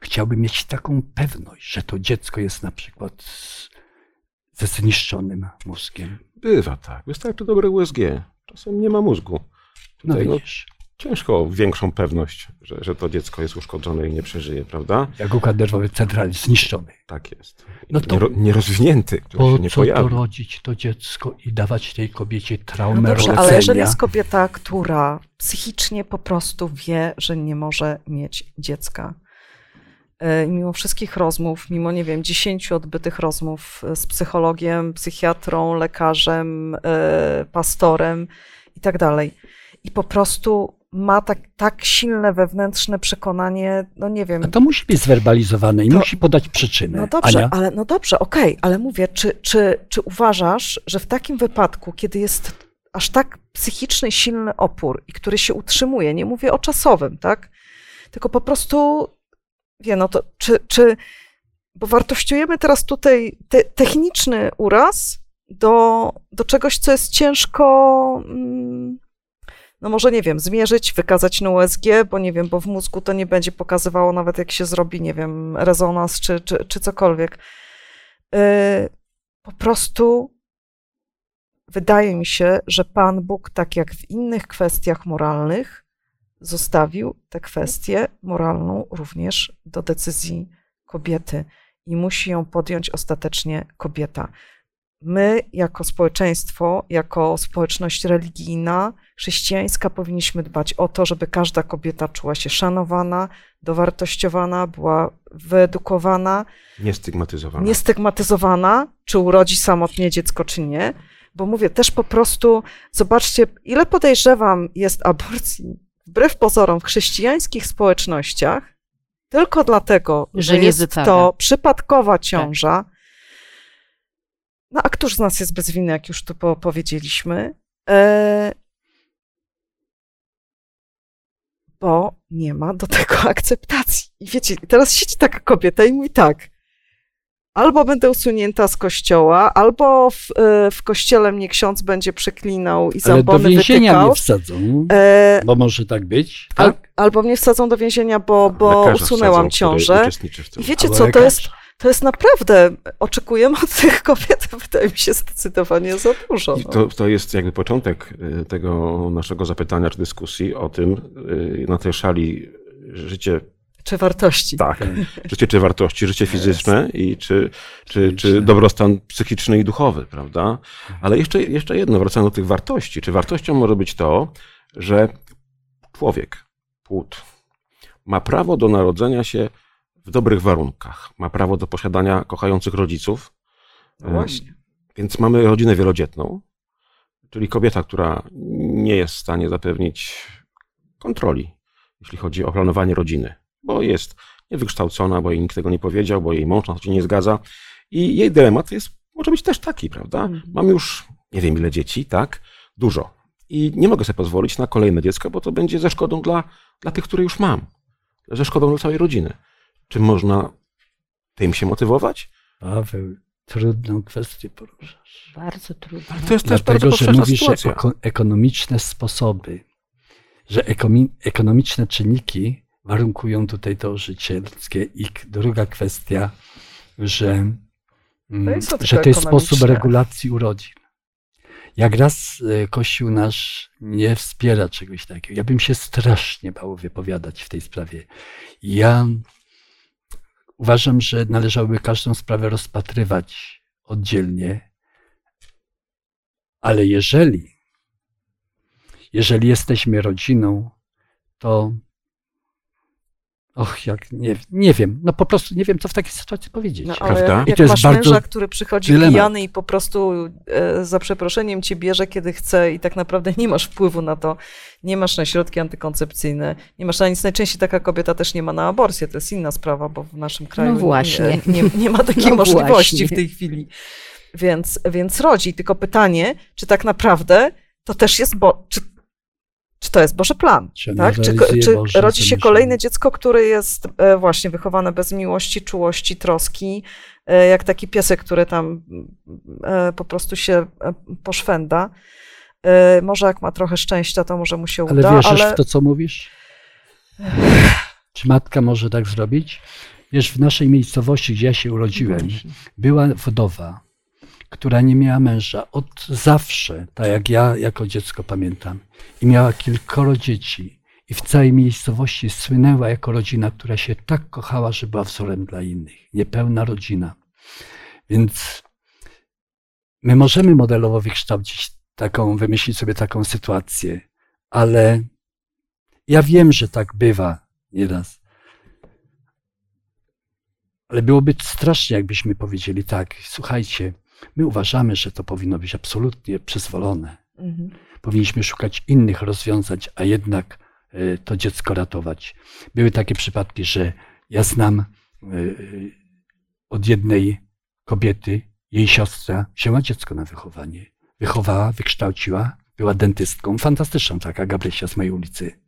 Chciałbym mieć taką pewność, że to dziecko jest na przykład z- ze zniszczonym mózgiem. Bywa tak. Wystarczy dobre USG. Czasem nie ma mózgu. No Tutaj, no, widzisz, ciężko o większą pewność, że, że to dziecko jest uszkodzone i nie przeżyje, prawda? jak układ nerwowy centralny zniszczony. Tak jest. No to- Niero, nierozwinięty, Po się nie co to pojawi. rodzić to dziecko i dawać tej kobiecie No traumę dobrze, rodzenia? ale jeżeli jest kobieta, która psychicznie po prostu wie, że nie może mieć dziecka, mimo wszystkich rozmów, mimo, nie wiem, dziesięciu odbytych rozmów e, z psychologiem, psychiatrą, lekarzem, e, pastorem i tak dalej, i po prostu ma tak, tak silne wewnętrzne przekonanie, no nie wiem, No to musi być zwerbalizowane i To- musi podać przyczynę. No dobrze, Ania? ale no dobrze, okej, ale mówię, czy, czy, czy uważasz, że w takim wypadku, kiedy jest aż tak psychiczny, silny opór i który się utrzymuje, nie mówię o czasowym, tak? Tylko po prostu, wie, no to czy, czy bo wartościujemy teraz tutaj te, techniczny uraz do, do czegoś, co jest ciężko, mm, no może nie wiem, zmierzyć, wykazać na USG, bo nie wiem, bo w mózgu to nie będzie pokazywało nawet jak się zrobi, nie wiem, rezonans czy, czy, czy cokolwiek. Yy, Po prostu wydaje mi się, że Pan Bóg, tak jak w innych kwestiach moralnych, zostawił tę kwestię moralną również do decyzji kobiety i musi ją podjąć ostatecznie kobieta. My, jako społeczeństwo, jako społeczność religijna, chrześcijańska, powinniśmy dbać o to, żeby każda kobieta czuła się szanowana, dowartościowana, była wyedukowana, Niestygmatyzowana. niestygmatyzowana, czy urodzi samotnie dziecko, czy nie. Bo mówię też po prostu, zobaczcie, ile podejrzewam jest aborcji wbrew pozorom w chrześcijańskich społecznościach, tylko dlatego, Że że jest to przypadkowa ciąża. No a któż z nas jest bez winy, jak już tu po powiedzieliśmy? E... Bo nie ma do tego akceptacji. I wiecie, teraz siedzi taka kobieta i mówi tak, albo będę usunięta z kościoła, albo w, e, w kościele mnie ksiądz będzie przeklinał i Ale do zambony więzienia wytykał. mnie wsadzą, E, bo może tak być. al, Tak? albo mnie wsadzą do więzienia, bo, bo Lekarza usunęłam wsadzą, ciążę. uczestniczy w tym. I wiecie Albo co, to jest, to jest naprawdę, oczekujemy od tych kobiet, wydaje mi się, zdecydowanie za dużo. I no. to, to jest jakby początek y, tego naszego zapytania czy dyskusji o tym, y, na tej szali życie, Czy wartości. tak, życie czy wartości, życie fizyczne i czy, czy, czy dobrostan psychiczny i duchowy, prawda? Ale jeszcze, jeszcze jedno, wracając do tych wartości. Czy wartością może być to, że człowiek, płód, ma prawo do narodzenia się w dobrych warunkach, ma prawo do posiadania kochających rodziców, No właśnie. Więc mamy rodzinę wielodzietną, czyli kobieta, która nie jest w stanie zapewnić kontroli, jeśli chodzi o planowanie rodziny, bo jest niewykształcona, bo jej nikt tego nie powiedział, bo jej mąż na to się nie zgadza. I jej dylemat jest, może być też taki, prawda? Mhm. Mam już nie wiem ile dzieci, tak? Dużo. I nie mogę sobie pozwolić na kolejne dziecko, bo to będzie ze szkodą dla, dla tych, które już mam. Ze szkodą dla całej rodziny. Czy można tym się motywować? Paweł, trudną kwestię poruszasz. Bardzo trudno. Ale to jest też bardzo Dlatego, że powszechna mówisz, że sytuacja. eko- ekonomiczne sposoby, że ekonomiczne czynniki warunkują tutaj to życie ludzkie. I druga kwestia, że, mm, tylko że to jest sposób regulacji urodzin. Jak raz e, Kościół nasz nie wspiera czegoś takiego, ja bym się strasznie bał wypowiadać w tej sprawie. Ja uważam, że należałoby każdą sprawę rozpatrywać oddzielnie, ale jeżeli, jeżeli jesteśmy rodziną, to Och, jak nie, nie wiem. No po prostu nie wiem, co w takiej sytuacji powiedzieć. No, ale Prawda? jak, I to jest masz bardzo męża, który przychodzi dylemat. pijany i po prostu e, za przeproszeniem ci bierze, kiedy chce i tak naprawdę nie masz wpływu na to, nie masz na środki antykoncepcyjne, nie masz na nic. Najczęściej taka kobieta też nie ma na aborcję, to jest inna sprawa, bo w naszym kraju No właśnie. Nie, nie, nie ma takiej No możliwości właśnie. w tej chwili. Więc, więc rodzi. Tylko pytanie, czy tak naprawdę to też jest, bo, czy, czy to jest Boży plan? Czy tak? Czy, czy Boże rodzi się kolejne dziecko, które jest e, właśnie wychowane bez miłości, czułości, troski, e, jak taki piesek, który tam e, po prostu się poszwęda. E, Może jak ma trochę szczęścia, to może mu się Ale uda, wierzysz ale w to, co mówisz? Czy matka może tak zrobić? Wiesz, w naszej miejscowości, gdzie ja się urodziłem, była wdowa, która nie miała męża od zawsze, tak jak ja jako dziecko pamiętam. I miała kilkoro dzieci. I w całej miejscowości słynęła jako rodzina, która się tak kochała, że była wzorem dla innych. Niepełna rodzina. Więc my możemy modelowo wykształcić taką, wymyślić sobie taką sytuację, ale ja wiem, że tak bywa nieraz. Ale byłoby strasznie, jakbyśmy powiedzieli tak, słuchajcie, my uważamy, że to powinno być absolutnie przyzwolone. Mhm. Powinniśmy szukać innych rozwiązań, a jednak e, to dziecko ratować. Były takie przypadki, że ja znam e, od jednej kobiety, jej siostra wzięła dziecko na wychowanie. Wychowała, wykształciła, była dentystką, fantastyczną, taka Gabrysia z mojej ulicy.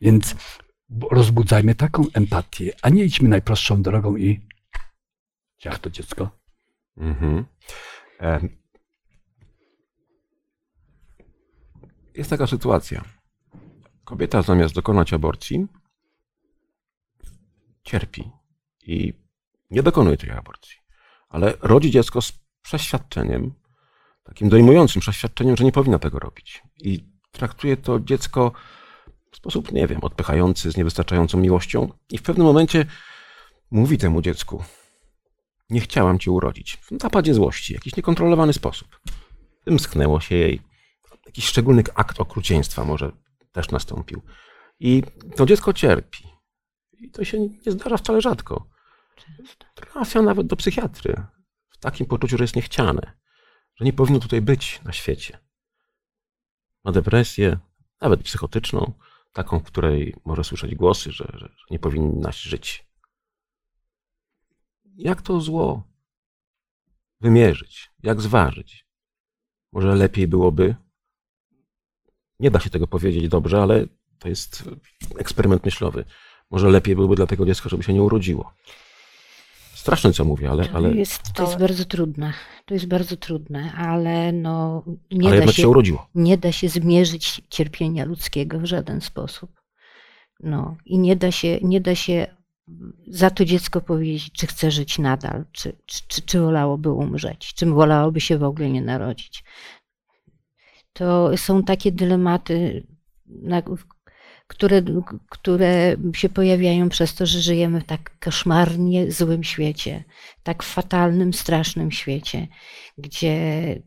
Więc rozbudzajmy taką empatię, a nie idźmy najprostszą drogą i ciach to dziecko. Mhm. Jest taka sytuacja. Kobieta zamiast dokonać aborcji cierpi i nie dokonuje tej aborcji, ale rodzi dziecko z przeświadczeniem, takim dojmującym przeświadczeniem, że nie powinna tego robić. I traktuje to dziecko w sposób, nie wiem, odpychający, z niewystarczającą miłością i w pewnym momencie mówi temu dziecku, nie chciałam cię urodzić. W napadzie złości, jakiś niekontrolowany sposób. Wymsknęło się jej. Jakiś szczególny akt okrucieństwa może też nastąpił. I to dziecko cierpi. I to się nie zdarza wcale rzadko. Trafia nawet do psychiatry. W takim poczuciu, że jest niechciane. Że nie powinno tutaj być na świecie. Ma depresję, nawet psychotyczną, taką, w której może słyszeć głosy, że, że nie powinnaś żyć jak to zło wymierzyć, jak zważyć. Może lepiej byłoby, nie da się tego powiedzieć dobrze, ale to jest eksperyment myślowy. Może lepiej byłoby dla tego dziecka, żeby się nie urodziło. Straszne, co mówię, ale, To, ale, jest, to jest bardzo trudne. To jest bardzo trudne, ale no, nie, ale da się, się urodziło. nie da się zmierzyć cierpienia ludzkiego w żaden sposób. No, I nie da się, nie da się za to dziecko powiedzieć, czy chce żyć nadal, czy, czy, czy, czy wolałoby umrzeć, czy wolałoby się w ogóle nie narodzić. To są takie dylematy, na, które, które się pojawiają przez to, że żyjemy w tak koszmarnie złym świecie, tak fatalnym, strasznym świecie, gdzie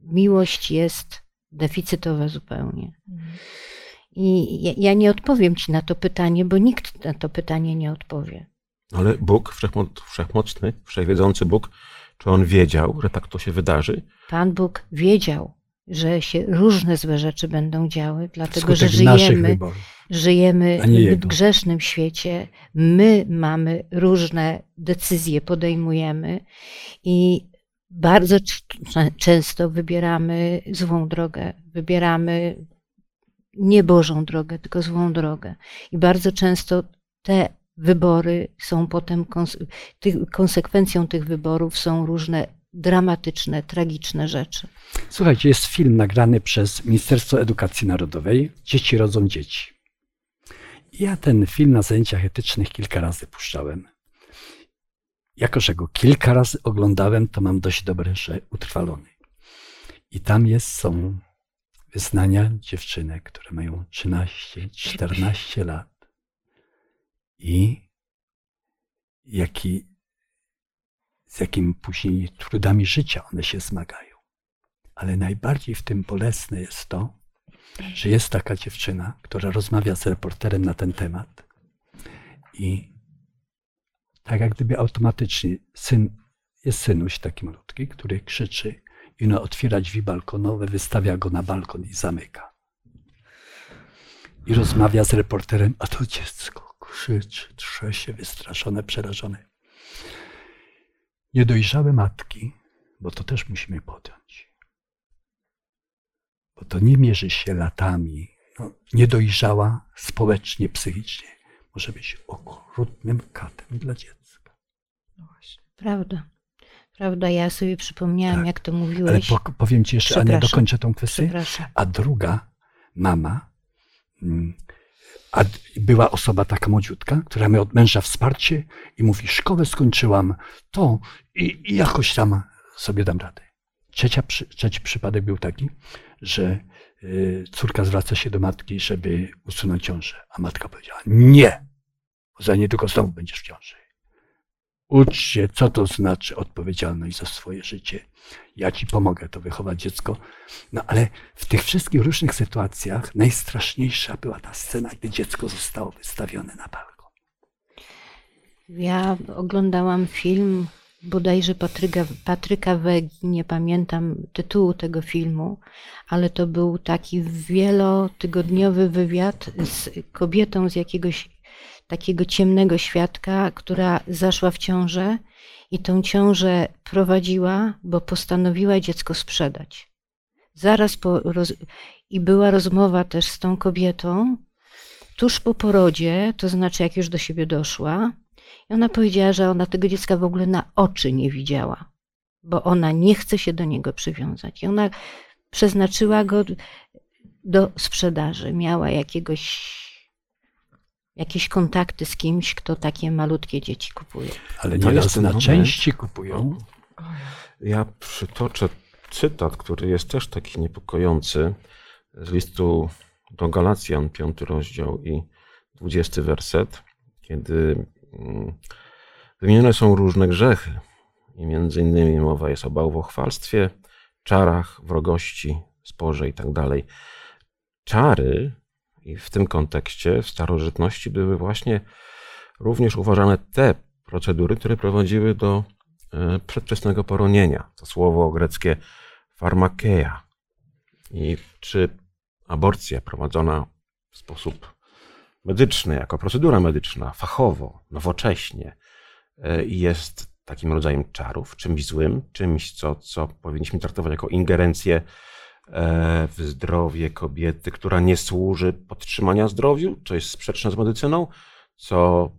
miłość jest deficytowa zupełnie. I ja, nie odpowiem ci na to pytanie, bo nikt na to pytanie nie odpowie. Ale Bóg, wszechmoc, wszechmocny, wszechwiedzący Bóg, czy on wiedział, że tak to się wydarzy? Pan Bóg wiedział, że się różne złe rzeczy będą działy, dlatego że żyjemy, żyjemy w grzesznym świecie. My mamy różne decyzje, podejmujemy i bardzo często wybieramy złą drogę. Wybieramy nie Bożą drogę, tylko złą drogę. I bardzo często te wybory są potem, konsekwencją tych wyborów są różne dramatyczne, tragiczne rzeczy. Słuchajcie, jest film nagrany przez Ministerstwo Edukacji Narodowej. Dzieci rodzą dzieci. Ja ten film na zajęciach etycznych kilka razy puszczałem. Jako, że go kilka razy oglądałem, to mam dość dobre, że utrwalony. I tam jest, są wyznania dziewczynek, które mają 13, 14 lat. I jaki, z jakimi później trudami życia one się zmagają. Ale najbardziej w tym bolesne jest to, że jest taka dziewczyna, która rozmawia z reporterem na ten temat I tak jak gdyby automatycznie syn, jest synuś taki malutki, który krzyczy i no otwiera drzwi balkonowe, wystawia go na balkon i zamyka. I rozmawia z reporterem, a to dziecko krzyczy, trze się, wystraszone, przerażone. Niedojrzałe matki, bo to też musimy podjąć. Bo to nie mierzy się latami. No, niedojrzała społecznie, psychicznie może być okrutnym katem dla dziecka. No właśnie. Prawda. Prawda, ja sobie przypomniałam, Tak. jak to Ale mówiłeś. po, powiem ci jeszcze, Ania, dokończę tą kwestię. A druga mama, mm, a była osoba taka młodziutka, która miała od męża wsparcie i mówi, szkołę skończyłam, to i, i jakoś tam sobie dam radę. Trzecia, trzeci przypadek był taki, że y, córka zwraca się do matki, żeby usunąć ciążę, a matka powiedziała, nie, za niedługo znowu będziesz w ciąży. Ucz się, co to znaczy odpowiedzialność za swoje życie. Ja ci pomogę to wychować dziecko. No ale w tych wszystkich różnych sytuacjach najstraszniejsza była ta scena, gdy dziecko zostało wystawione na balkon. Ja oglądałam film bodajże Patryka, Patryka Wegi, nie pamiętam tytułu tego filmu, ale to był taki wielotygodniowy wywiad z kobietą z jakiegoś takiego ciemnego świadka, która zaszła w ciążę i tą ciążę prowadziła, bo postanowiła dziecko sprzedać. Zaraz po roz... i była rozmowa też z tą kobietą tuż po porodzie, to znaczy jak już do siebie doszła, i ona powiedziała, że ona tego dziecka w ogóle na oczy nie widziała, bo ona nie chce się do niego przywiązać. I ona przeznaczyła go do sprzedaży. Miała jakiegoś, jakieś kontakty z kimś, kto takie malutkie dzieci kupuje. Ale nieraz na części kupują. Ja przytoczę cytat, który jest też taki niepokojący z listu do Galacjan, piąty rozdział i dwudziesty werset, kiedy mm, wymienione są różne grzechy i między innymi mowa jest o bałwochwalstwie, czarach, wrogości, sporze i tak dalej. Czary i w tym kontekście w starożytności były właśnie również uważane te procedury, które prowadziły do e, przedwczesnego poronienia. To słowo greckie farmakeia. I czy aborcja prowadzona w sposób medyczny, jako procedura medyczna, fachowo, nowocześnie, e, jest takim rodzajem czarów, czymś złym, czymś, co, co powinniśmy traktować jako ingerencję w zdrowie kobiety, która nie służy podtrzymania zdrowiu, co jest sprzeczne z medycyną, co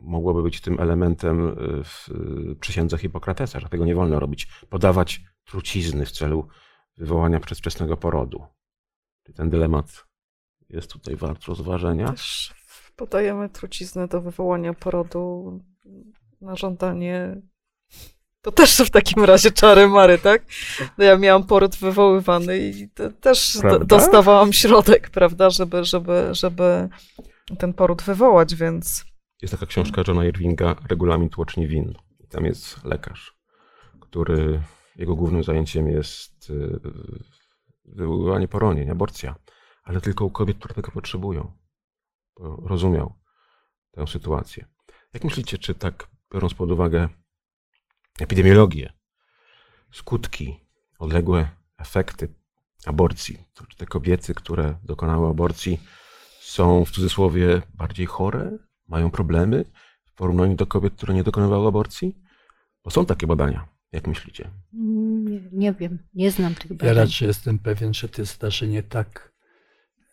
mogłoby być tym elementem y, w y, przysiędze Hipokratesa, że tego nie wolno robić. Podawać trucizny w celu wywołania przedwczesnego porodu. Ten dylemat jest tutaj wart rozważenia? Też podajemy truciznę do wywołania porodu na żądanie. To też w takim razie czary mary, tak? No ja miałam poród wywoływany i te, też Prawda? dostawałam środek, prawda, żeby, żeby, żeby ten poród wywołać, więc Jest taka książka Johna Irvinga, Regulamin tłoczni win. I tam jest lekarz, który, jego głównym zajęciem jest y, wywoływanie poronień, aborcja, ale tylko u kobiet, które tego potrzebują. Rozumiał tę sytuację. Jak myślicie, czy tak biorąc pod uwagę epidemiologię, skutki, odległe efekty aborcji, to czy te kobiety, które dokonały aborcji, są w cudzysłowie bardziej chore, mają problemy w porównaniu do kobiet, które nie dokonywały aborcji? Bo są takie badania. Jak myślicie? Nie, nie wiem, nie znam tych Ja badań. raczej jestem pewien, że to jest zdarzenie tak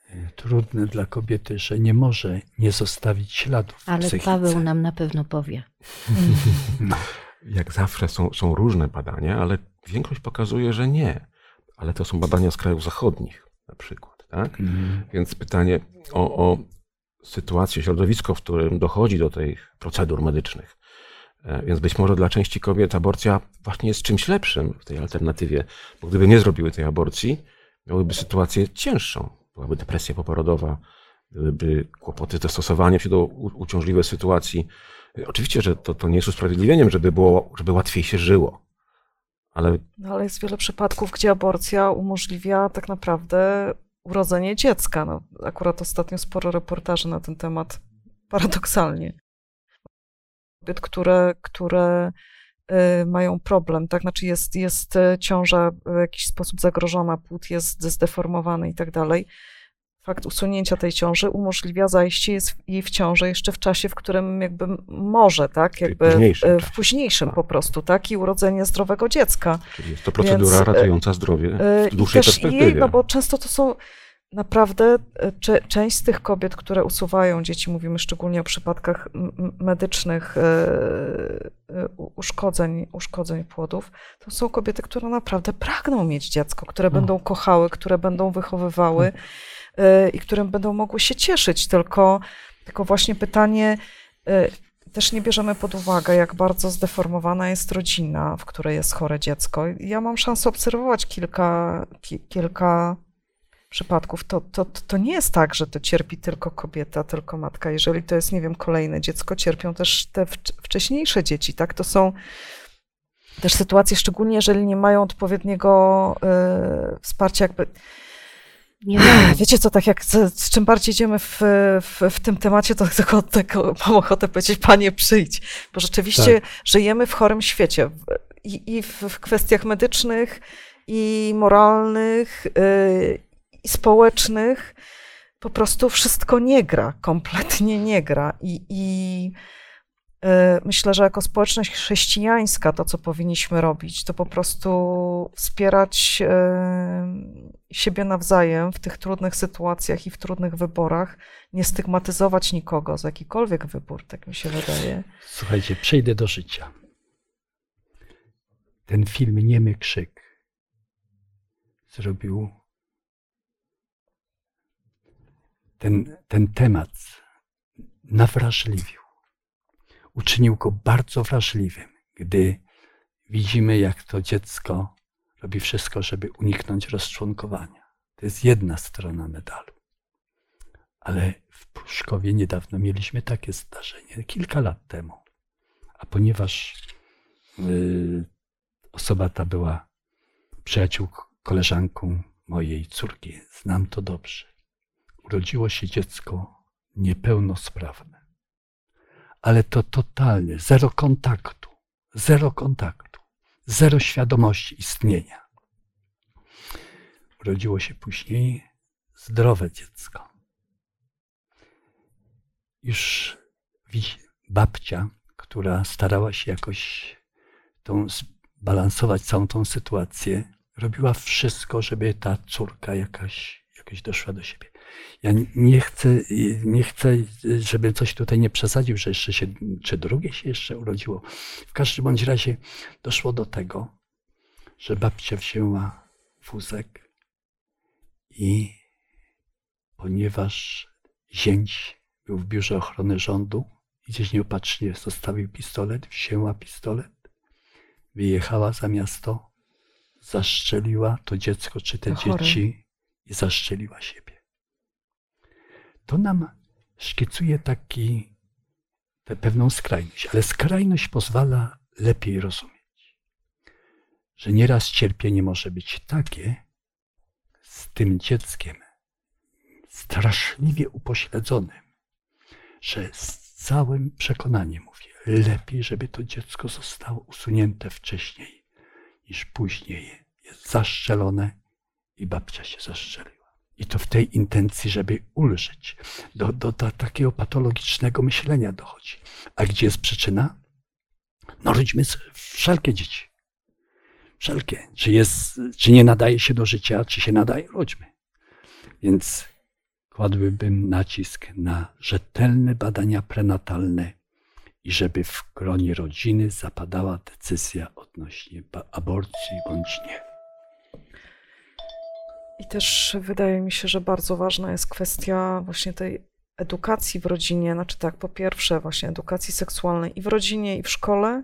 e, trudne dla kobiety, że nie może nie zostawić śladów w Ale psychice. Paweł nam na pewno powie. No. Jak zawsze są, są różne badania, ale większość pokazuje, że nie. Ale to są badania z krajów zachodnich na przykład, tak? Mm. Więc pytanie o, o sytuację, środowisko, w którym dochodzi do tych procedur medycznych. E, Więc być może dla części kobiet aborcja właśnie jest czymś lepszym w tej alternatywie, bo gdyby nie zrobiły tej aborcji, miałyby sytuację cięższą. Byłaby depresja poporodowa, byłyby kłopoty z dostosowaniem się do uciążliwej sytuacji. Oczywiście, że to, to nie jest usprawiedliwieniem, żeby, było, żeby łatwiej się żyło, ale no, ale jest wiele przypadków, gdzie aborcja umożliwia tak naprawdę urodzenie dziecka. No, akurat ostatnio sporo reportaży na ten temat, paradoksalnie. kobiet, które, które y, mają problem, tak? Znaczy jest, jest ciąża w jakiś sposób zagrożona, płód jest zdeformowany i tak dalej. Fakt usunięcia tej ciąży umożliwia zajście jej w ciążę jeszcze w czasie, w którym jakby może, tak? Jakby późniejszym w czasie. późniejszym Tak. po prostu, tak? I urodzenie zdrowego dziecka. Czyli jest to procedura Więc, e, ratująca zdrowie Y, w dłuższej perspektywie. jej, no bo często to są naprawdę cze- część z tych kobiet, które usuwają dzieci, mówimy szczególnie o przypadkach medycznych uszkodzeń, uszkodzeń płodów, to są kobiety, które naprawdę pragną mieć dziecko, które No. będą kochały, które będą wychowywały y, i którym będą mogły się cieszyć, tylko, tylko właśnie pytanie, y, też nie bierzemy pod uwagę, jak bardzo zdeformowana jest rodzina, w której jest chore dziecko. Ja mam szansę obserwować kilka, ki, kilka przypadków. To, to, to nie jest tak, że to cierpi tylko kobieta, tylko matka. Jeżeli to jest, nie wiem, kolejne dziecko, cierpią też te wcz- wcześniejsze dzieci, tak? To są też sytuacje, szczególnie jeżeli nie mają odpowiedniego y, wsparcia, jakby Nie. Wiecie co, tak jak z, z czym bardziej idziemy w, w, w tym temacie, to tylko, tylko mam ochotę powiedzieć, panie przyjdź, bo rzeczywiście żyjemy w chorym świecie i, i w, w kwestiach medycznych, i moralnych, yy, i społecznych. Po prostu wszystko nie gra, kompletnie nie gra. I, i myślę, że jako społeczność chrześcijańska to, co powinniśmy robić, to po prostu wspierać yy, siebie nawzajem w tych trudnych sytuacjach i w trudnych wyborach, nie stygmatyzować nikogo za jakikolwiek wybór, tak mi się wydaje. Słuchajcie, przejdę do życia. Ten film Niemy Krzyk zrobił ten, ten temat nawrażliwił. Uczynił go bardzo wrażliwym, gdy widzimy, jak to dziecko robi wszystko, żeby uniknąć rozczłonkowania. To jest jedna strona medalu. Ale w Pruszkowie niedawno mieliśmy takie zdarzenie, kilka lat temu. A ponieważ y, osoba ta była przyjaciółką, koleżanką mojej córki, znam to dobrze. Urodziło się dziecko niepełnosprawne. Ale to totalnie, zero kontaktu, zero kontaktu, zero świadomości istnienia. Urodziło się później zdrowe dziecko. Już babcia, która starała się jakoś tą zbalansować całą tą sytuację, robiła wszystko, żeby ta córka jakaś, jakoś doszła do siebie. Ja nie chcę, nie chcę, żeby coś tutaj nie przesadził, że jeszcze się, czy drugie się jeszcze urodziło. W każdym bądź razie doszło do tego, że babcia wzięła wózek i ponieważ zięć był w biurze ochrony rządu i gdzieś nieopatrznie zostawił pistolet, wzięła pistolet, wyjechała za miasto, zaszczeliła to dziecko czy te dzieci i zaszczeliła siebie. To nam szkicuje taki, tę pewną skrajność, ale skrajność pozwala lepiej rozumieć, że nieraz cierpienie może być takie z tym dzieckiem straszliwie upośledzonym, że z całym przekonaniem mówię, lepiej, żeby to dziecko zostało usunięte wcześniej niż później jest zaszczelone i babcia się zaszczeliła. I to w tej intencji, żeby ulżyć. Do, do, do takiego patologicznego myślenia dochodzi. A gdzie jest przyczyna? No rodźmy wszelkie dzieci. Wszelkie. Czy, jest, czy nie nadaje się do życia, czy się nadaje, rodźmy. Więc kładłbym nacisk na rzetelne badania prenatalne i żeby w gronie rodziny zapadała decyzja odnośnie aborcji bądź nie. I też wydaje mi się, że bardzo ważna jest kwestia właśnie tej edukacji w rodzinie. Znaczy tak, po pierwsze właśnie edukacji seksualnej i w rodzinie, i w szkole,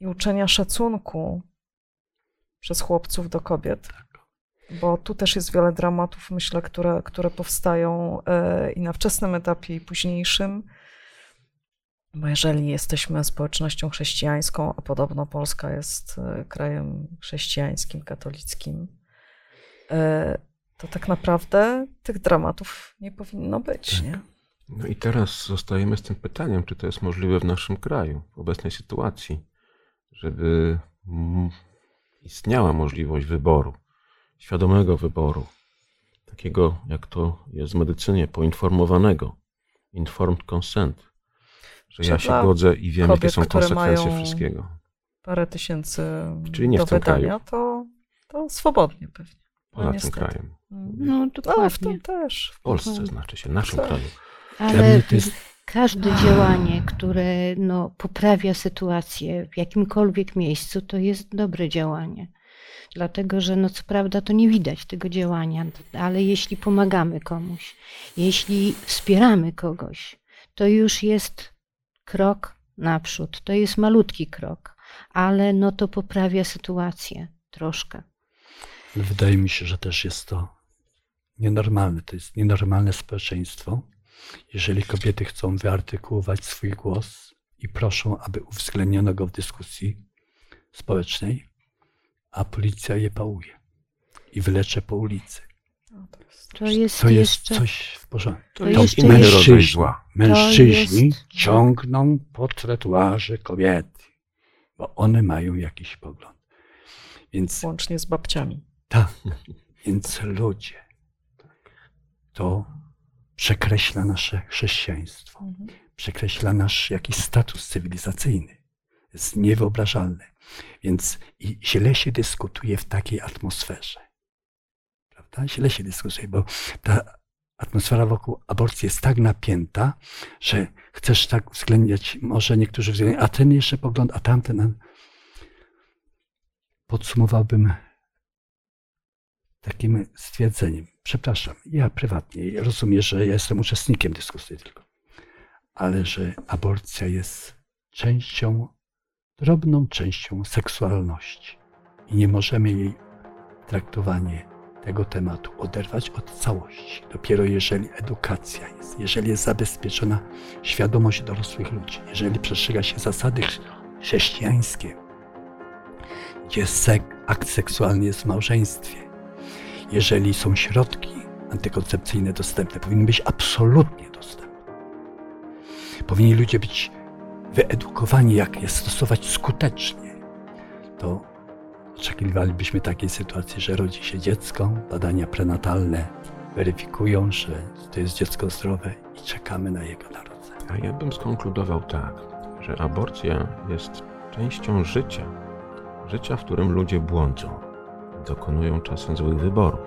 i uczenia szacunku przez chłopców do kobiet. Bo tu też jest wiele dramatów, myślę, które, które powstają e, i na wczesnym etapie, i późniejszym. Bo jeżeli jesteśmy społecznością chrześcijańską, a podobno Polska jest e, krajem chrześcijańskim, katolickim, to tak naprawdę tych dramatów nie powinno być, Tak. nie? No i teraz zostajemy z tym pytaniem, czy to jest możliwe w naszym kraju, w obecnej sytuacji, żeby istniała możliwość wyboru, świadomego wyboru, takiego jak to jest w medycynie, poinformowanego, informed consent, że ja się godzę i wiem, jakie kobiet, są które konsekwencje wszystkiego. Parę tysięcy Czyli nie do w tym kraju. wydania, to, to swobodnie pewnie. Poza No tym niestety. krajem. Mm. No, Ale w dokładnie. tym też. W Polsce znaczy się, w naszym Tak. kraju. Ale jest każde działanie, które no, poprawia sytuację w jakimkolwiek miejscu, to jest dobre działanie. Dlatego, że no co prawda to nie widać tego działania, ale jeśli pomagamy komuś, jeśli wspieramy kogoś, to już jest krok naprzód. To jest malutki krok, ale no to poprawia sytuację troszkę. Wydaje mi się, że też jest to nienormalne. To jest nienormalne społeczeństwo. Jeżeli kobiety chcą wyartykułować swój głos i proszą, aby uwzględniono go w dyskusji społecznej, a policja je pałuje i wylecze po ulicy. To jest To jest To jeszcze... coś w porządku. To inny jest- zła. Mężczyźni jest- ciągną po trotuarze kobiety, bo one mają jakiś pogląd. Więc Łącznie z babciami. Tak, więc ludzie, to przekreśla nasze chrześcijaństwo, Mhm. przekreśla nasz jakiś status cywilizacyjny. Jest niewyobrażalne. Więc i źle się dyskutuje w takiej atmosferze. Prawda? Źle się dyskutuje, bo ta atmosfera wokół aborcji jest tak napięta, że chcesz tak uwzględniać, może niektórzy uwzględniają, a ten jeszcze pogląd, a tamten. Podsumowałbym takim stwierdzeniem. Przepraszam, ja prywatnie rozumiem, że ja jestem uczestnikiem dyskusji tylko, ale że aborcja jest częścią, drobną częścią seksualności i nie możemy jej traktowanie tego tematu oderwać od całości. Dopiero jeżeli edukacja jest, jeżeli jest zabezpieczona świadomość dorosłych ludzi, jeżeli przestrzega się zasady chrz- chrześcijańskie, gdzie sek- akt seksualny jest w małżeństwie, jeżeli są środki antykoncepcyjne dostępne, powinny być absolutnie dostępne. Powinni ludzie być wyedukowani, jak je stosować skutecznie. To oczekiwalibyśmy takiej sytuacji, że rodzi się dziecko, badania prenatalne weryfikują, że to jest dziecko zdrowe i czekamy na jego narodzenie. A ja bym skonkludował tak, że aborcja jest częścią życia. Życia, w którym ludzie błądzą, dokonują czasem złych wyborów.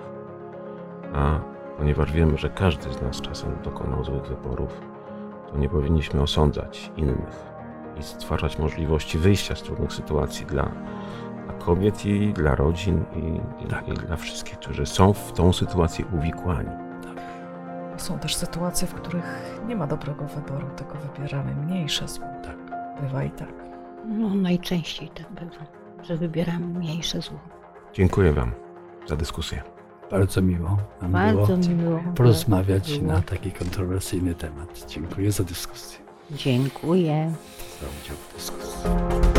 A ponieważ wiemy, że każdy z nas czasem dokonał złych wyborów, to nie powinniśmy osądzać innych i stwarzać możliwości wyjścia z trudnych sytuacji dla, dla kobiet i dla rodzin i, Tak. i dla wszystkich, którzy są w tą sytuację uwikłani. Są też sytuacje, w których nie ma dobrego wyboru, tylko wybieramy mniejsze zło. Tak. Bywa i tak. No, najczęściej tak bywa, że wybieramy mniejsze zło. Dziękuję Wam za dyskusję. Bardzo miło nam Bardzo było miło. porozmawiać na taki kontrowersyjny temat. Dziękuję za dyskusję, Dziękuję. za udział w dyskusji.